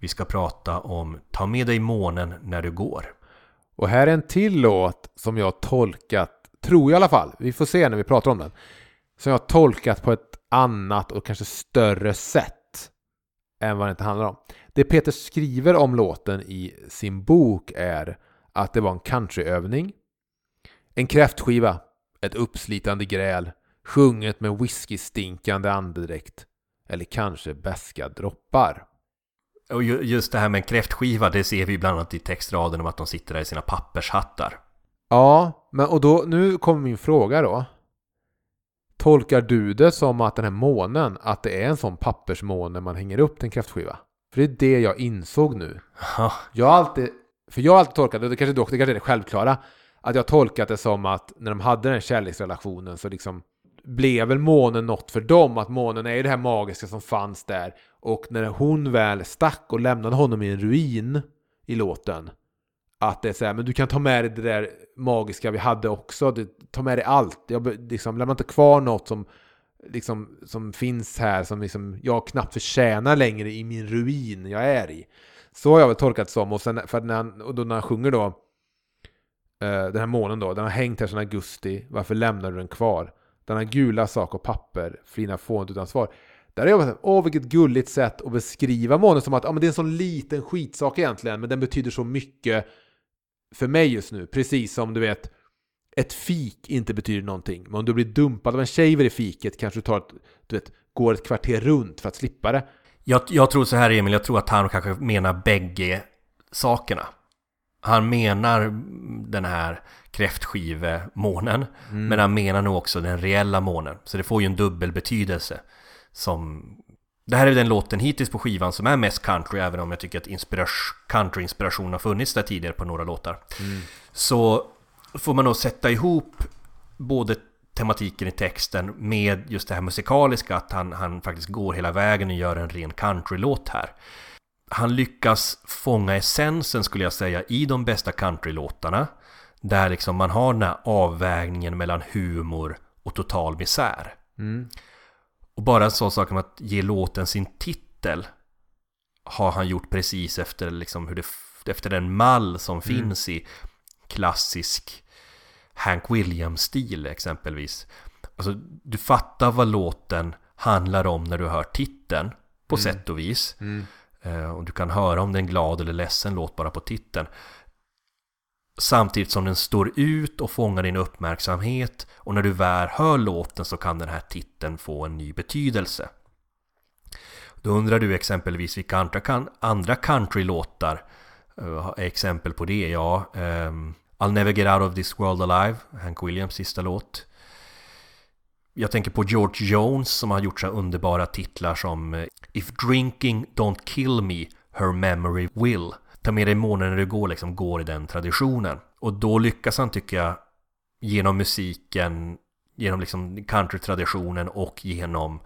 Vi ska prata om Ta med dig månen när du går. Och här är en till låt som jag har tolkat, tror jag i alla fall, vi får se när vi pratar om den. Som jag har tolkat på ett annat och kanske större sätt än vad det inte handlar om. Det Peter skriver om låten i sin bok är att det var en countryövning, en kräftskiva, ett uppslitande gräl, sjunget med whisky-stinkande andedräkt eller kanske beska droppar. Och ju- just det här med en kräftskiva, det ser vi bland annat i textraden om att de sitter där i sina pappershattar. Ja, men och då, nu kommer min fråga då. Tolkar du det som att den här månen, att det är en sån pappersmåne man hänger upp till en kräftskiva? För det är det jag insåg nu. Ja, Jag har alltid, för jag har alltid tolkat det, det kanske dock det kanske är det självklara, att jag har tolkat det som att när de hade den här kärleksrelationen så liksom blev väl månen något för dem, att månen är ju det här magiska som fanns där. Och när hon väl stack och lämnade honom i en ruin i låten, att det är så här, men du kan ta med dig det där magiska vi hade också, Du, ta med dig allt. Jag liksom, lämna inte kvar något som, liksom, som finns här som liksom, jag knappt förtjänar längre i min ruin jag är i. Så har jag väl tolkat det som. Och, sen, för när han, och då när han sjunger då, eh, den här månen då, den har hängt här sedan augusti, varför lämnar du den kvar? Denna gula sak och papper, flina fånet utan svar. Där har jag varit åh vilket gulligt sätt att beskriva månen som att ja, men det är en sån liten skitsak egentligen, men den betyder så mycket för mig just nu. Precis som du vet, ett fik inte betyder någonting. Men om du blir dumpad av en tjej vid det fiket kanske du tar ett, du vet, går ett kvarter runt för att slippa det. Jag, jag tror så här Emil, jag tror att han kanske menar bägge sakerna. Han menar den här kräftskivemånen, Mm. men han menar nog också den reella månen. Så det får ju en dubbel betydelse. Som... Det här är den låten hittills på skivan som är mest country, även om jag tycker att inspiras- country-inspiration har funnits där tidigare på några låtar. Så får man nog sätta ihop både tematiken i texten med just det här musikaliska, att han, han faktiskt går hela vägen och gör en ren countrylåt här. Han lyckas fånga essensen skulle jag säga i de bästa countrylåtarna. Där liksom man har den här avvägningen mellan humor och total misär. Mm. Och bara en sån sak som att ge låten sin titel har han gjort precis efter, liksom hur det, efter den mall som finns i klassisk Hank Williams-stil exempelvis. Alltså, du fattar vad låten handlar om när du hör titeln på sätt och vis. Mm. Eh, och du kan höra om det är en glad eller ledsen låt bara på titeln. Samtidigt som den står ut och fångar din uppmärksamhet och när du väl hör låten så kan den här titeln få en ny betydelse. Då undrar du exempelvis vilka andra, kan, andra countrylåtar eh, är exempel på det? Ja, um, I'll never get out of this world alive, Hank Williams sista låt. Jag tänker på George Jones som har gjort så här underbara titlar som eh, If drinking don't kill me, her memory will. Ta med dig månen när du går, liksom går i den traditionen. Och då lyckas han tycker jag genom musiken, genom liksom countrytraditionen och genom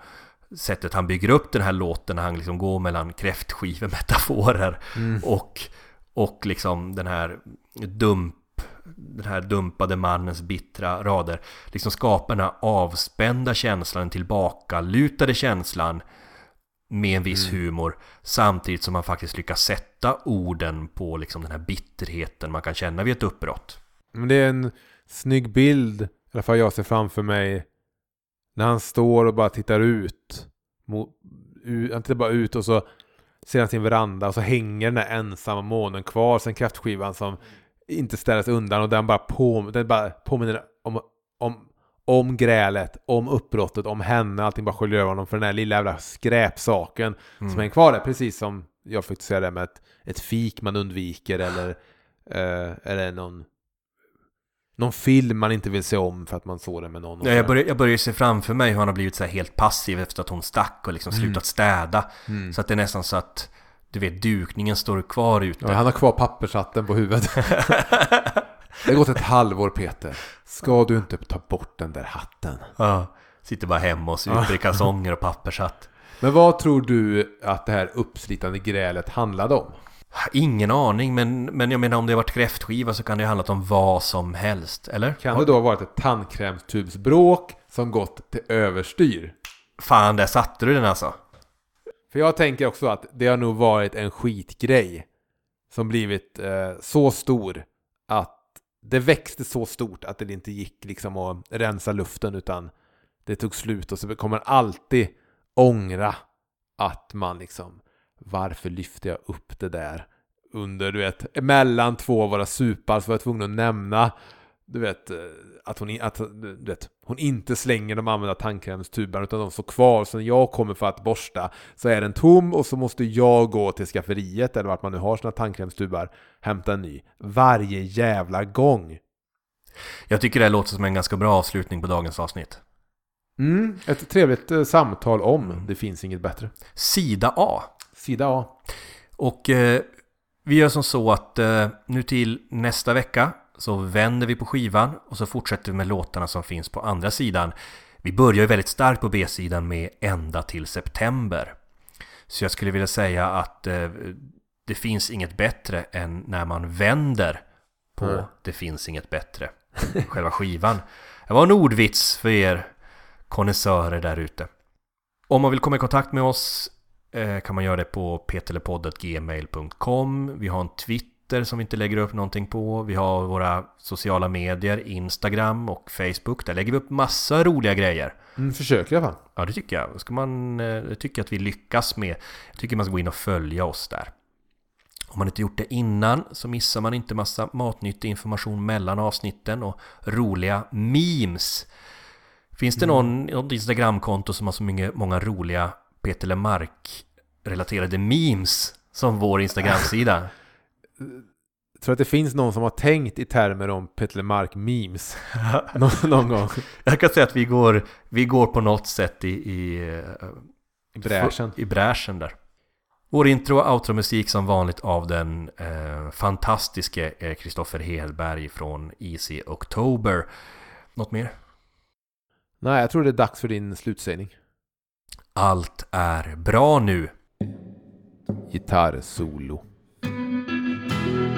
sättet han bygger upp den här låten när han liksom går mellan kräftskivemetaforer och, och liksom den här dump den här dumpade mannens bittra rader liksom skapar den här avspända känslan, tillbakalutade känslan med en viss humor samtidigt som man faktiskt lyckas sätta orden på liksom den här bitterheten man kan känna vid ett uppbrott. Men det är en snygg bild, i alla fall jag ser framför mig, när han står och bara tittar ut. Han tittar bara ut och så ser han sin veranda och så hänger den där ensamma månen kvar sen kraftskivan som inte ställs undan och den bara, på, den bara påminner om, om, om grälet, om uppbrottet, om henne, allting bara sköljer över honom för den här lilla jävla skräpsaken som hänger kvar där, precis som jag fick säga det med ett, ett fik man undviker eller, eh, eller någon någon film man inte vill se om för att man såg den med någon. Ja, jag, börjar, jag börjar se framför mig hur han har blivit så helt passiv efter att hon stack och liksom slutat städa. Mm. Så att det är nästan så att du vet dukningen står kvar ute. Ja, han har kvar pappershatten på huvudet. det har gått ett halvår Peter. Ska du inte ta bort den där hatten? Ja, sitter bara hemma och super i kalsonger och pappershatt. Men vad tror du att det här uppslitande grälet handlade om? Ingen aning, men, men jag menar om det har varit kräftskiva så kan det ha handlat om vad som helst, eller? Kan det då ha varit ett tandkrämstubsbråk som gått till överstyr? Fan, där satte du den alltså. För jag tänker också att det har nog varit en skitgrej som blivit eh, så stor att det växte så stort att det inte gick liksom att rensa luften utan det tog slut och så kommer man alltid ångra att man liksom varför lyfte jag upp det där under du vet mellan två av våra supar? Så var jag tvungen att nämna du vet eh, att hon, att, du vet, hon inte slänger de använda tandkrämstuberna utan de står kvar så när jag kommer för att borsta så är den tom och så måste jag gå till skafferiet eller vart man nu har sina tandkrämstubar hämta en ny varje jävla gång. Jag tycker det här låter som en ganska bra avslutning på dagens avsnitt. Mm, ett trevligt eh, samtal om det finns inget bättre. Sida A. Sida A. Och eh, vi gör som så att eh, nu till nästa vecka så vänder vi på skivan och så fortsätter vi med låtarna som finns på andra sidan. Vi börjar ju väldigt starkt på B-sidan med ända till september. Så jag skulle vilja säga att eh, det finns inget bättre än när man vänder på Mm. Det finns inget bättre. Själva skivan. Det var en ordvits för er konnässörer där ute. Om man vill komma i kontakt med oss eh, kan man göra det på peterlepodd.gmail.com Vi har en Twitter som vi inte lägger upp någonting på. Vi har våra sociala medier, Instagram och Facebook. Där lägger vi upp massa roliga grejer. Mm, försöker i alla fall. Ja, det tycker jag. Ska man, eh, jag att vi lyckas med. Jag tycker man ska gå in och följa oss där. Om man inte gjort det innan så missar man inte massa matnyttig information mellan avsnitten och roliga memes. Finns det någon, något Instagramkonto som har så många, många roliga Peter Lemark relaterade memes som vår Instagram-sida. Jag tror att det finns någon som har tänkt i termer om Petle Mark-memes någon, någon gång Jag kan säga att vi går, vi går på något sätt i, i, eh, i bräschen. i bräschen där. Vår intro och outro-musik som vanligt av den eh, fantastiske eh, Kristoffer Hedberg från Easy October. Något mer? Nej, jag tror det är dags för din slutsägning. Allt är bra nu. Gitarrsolo. thank you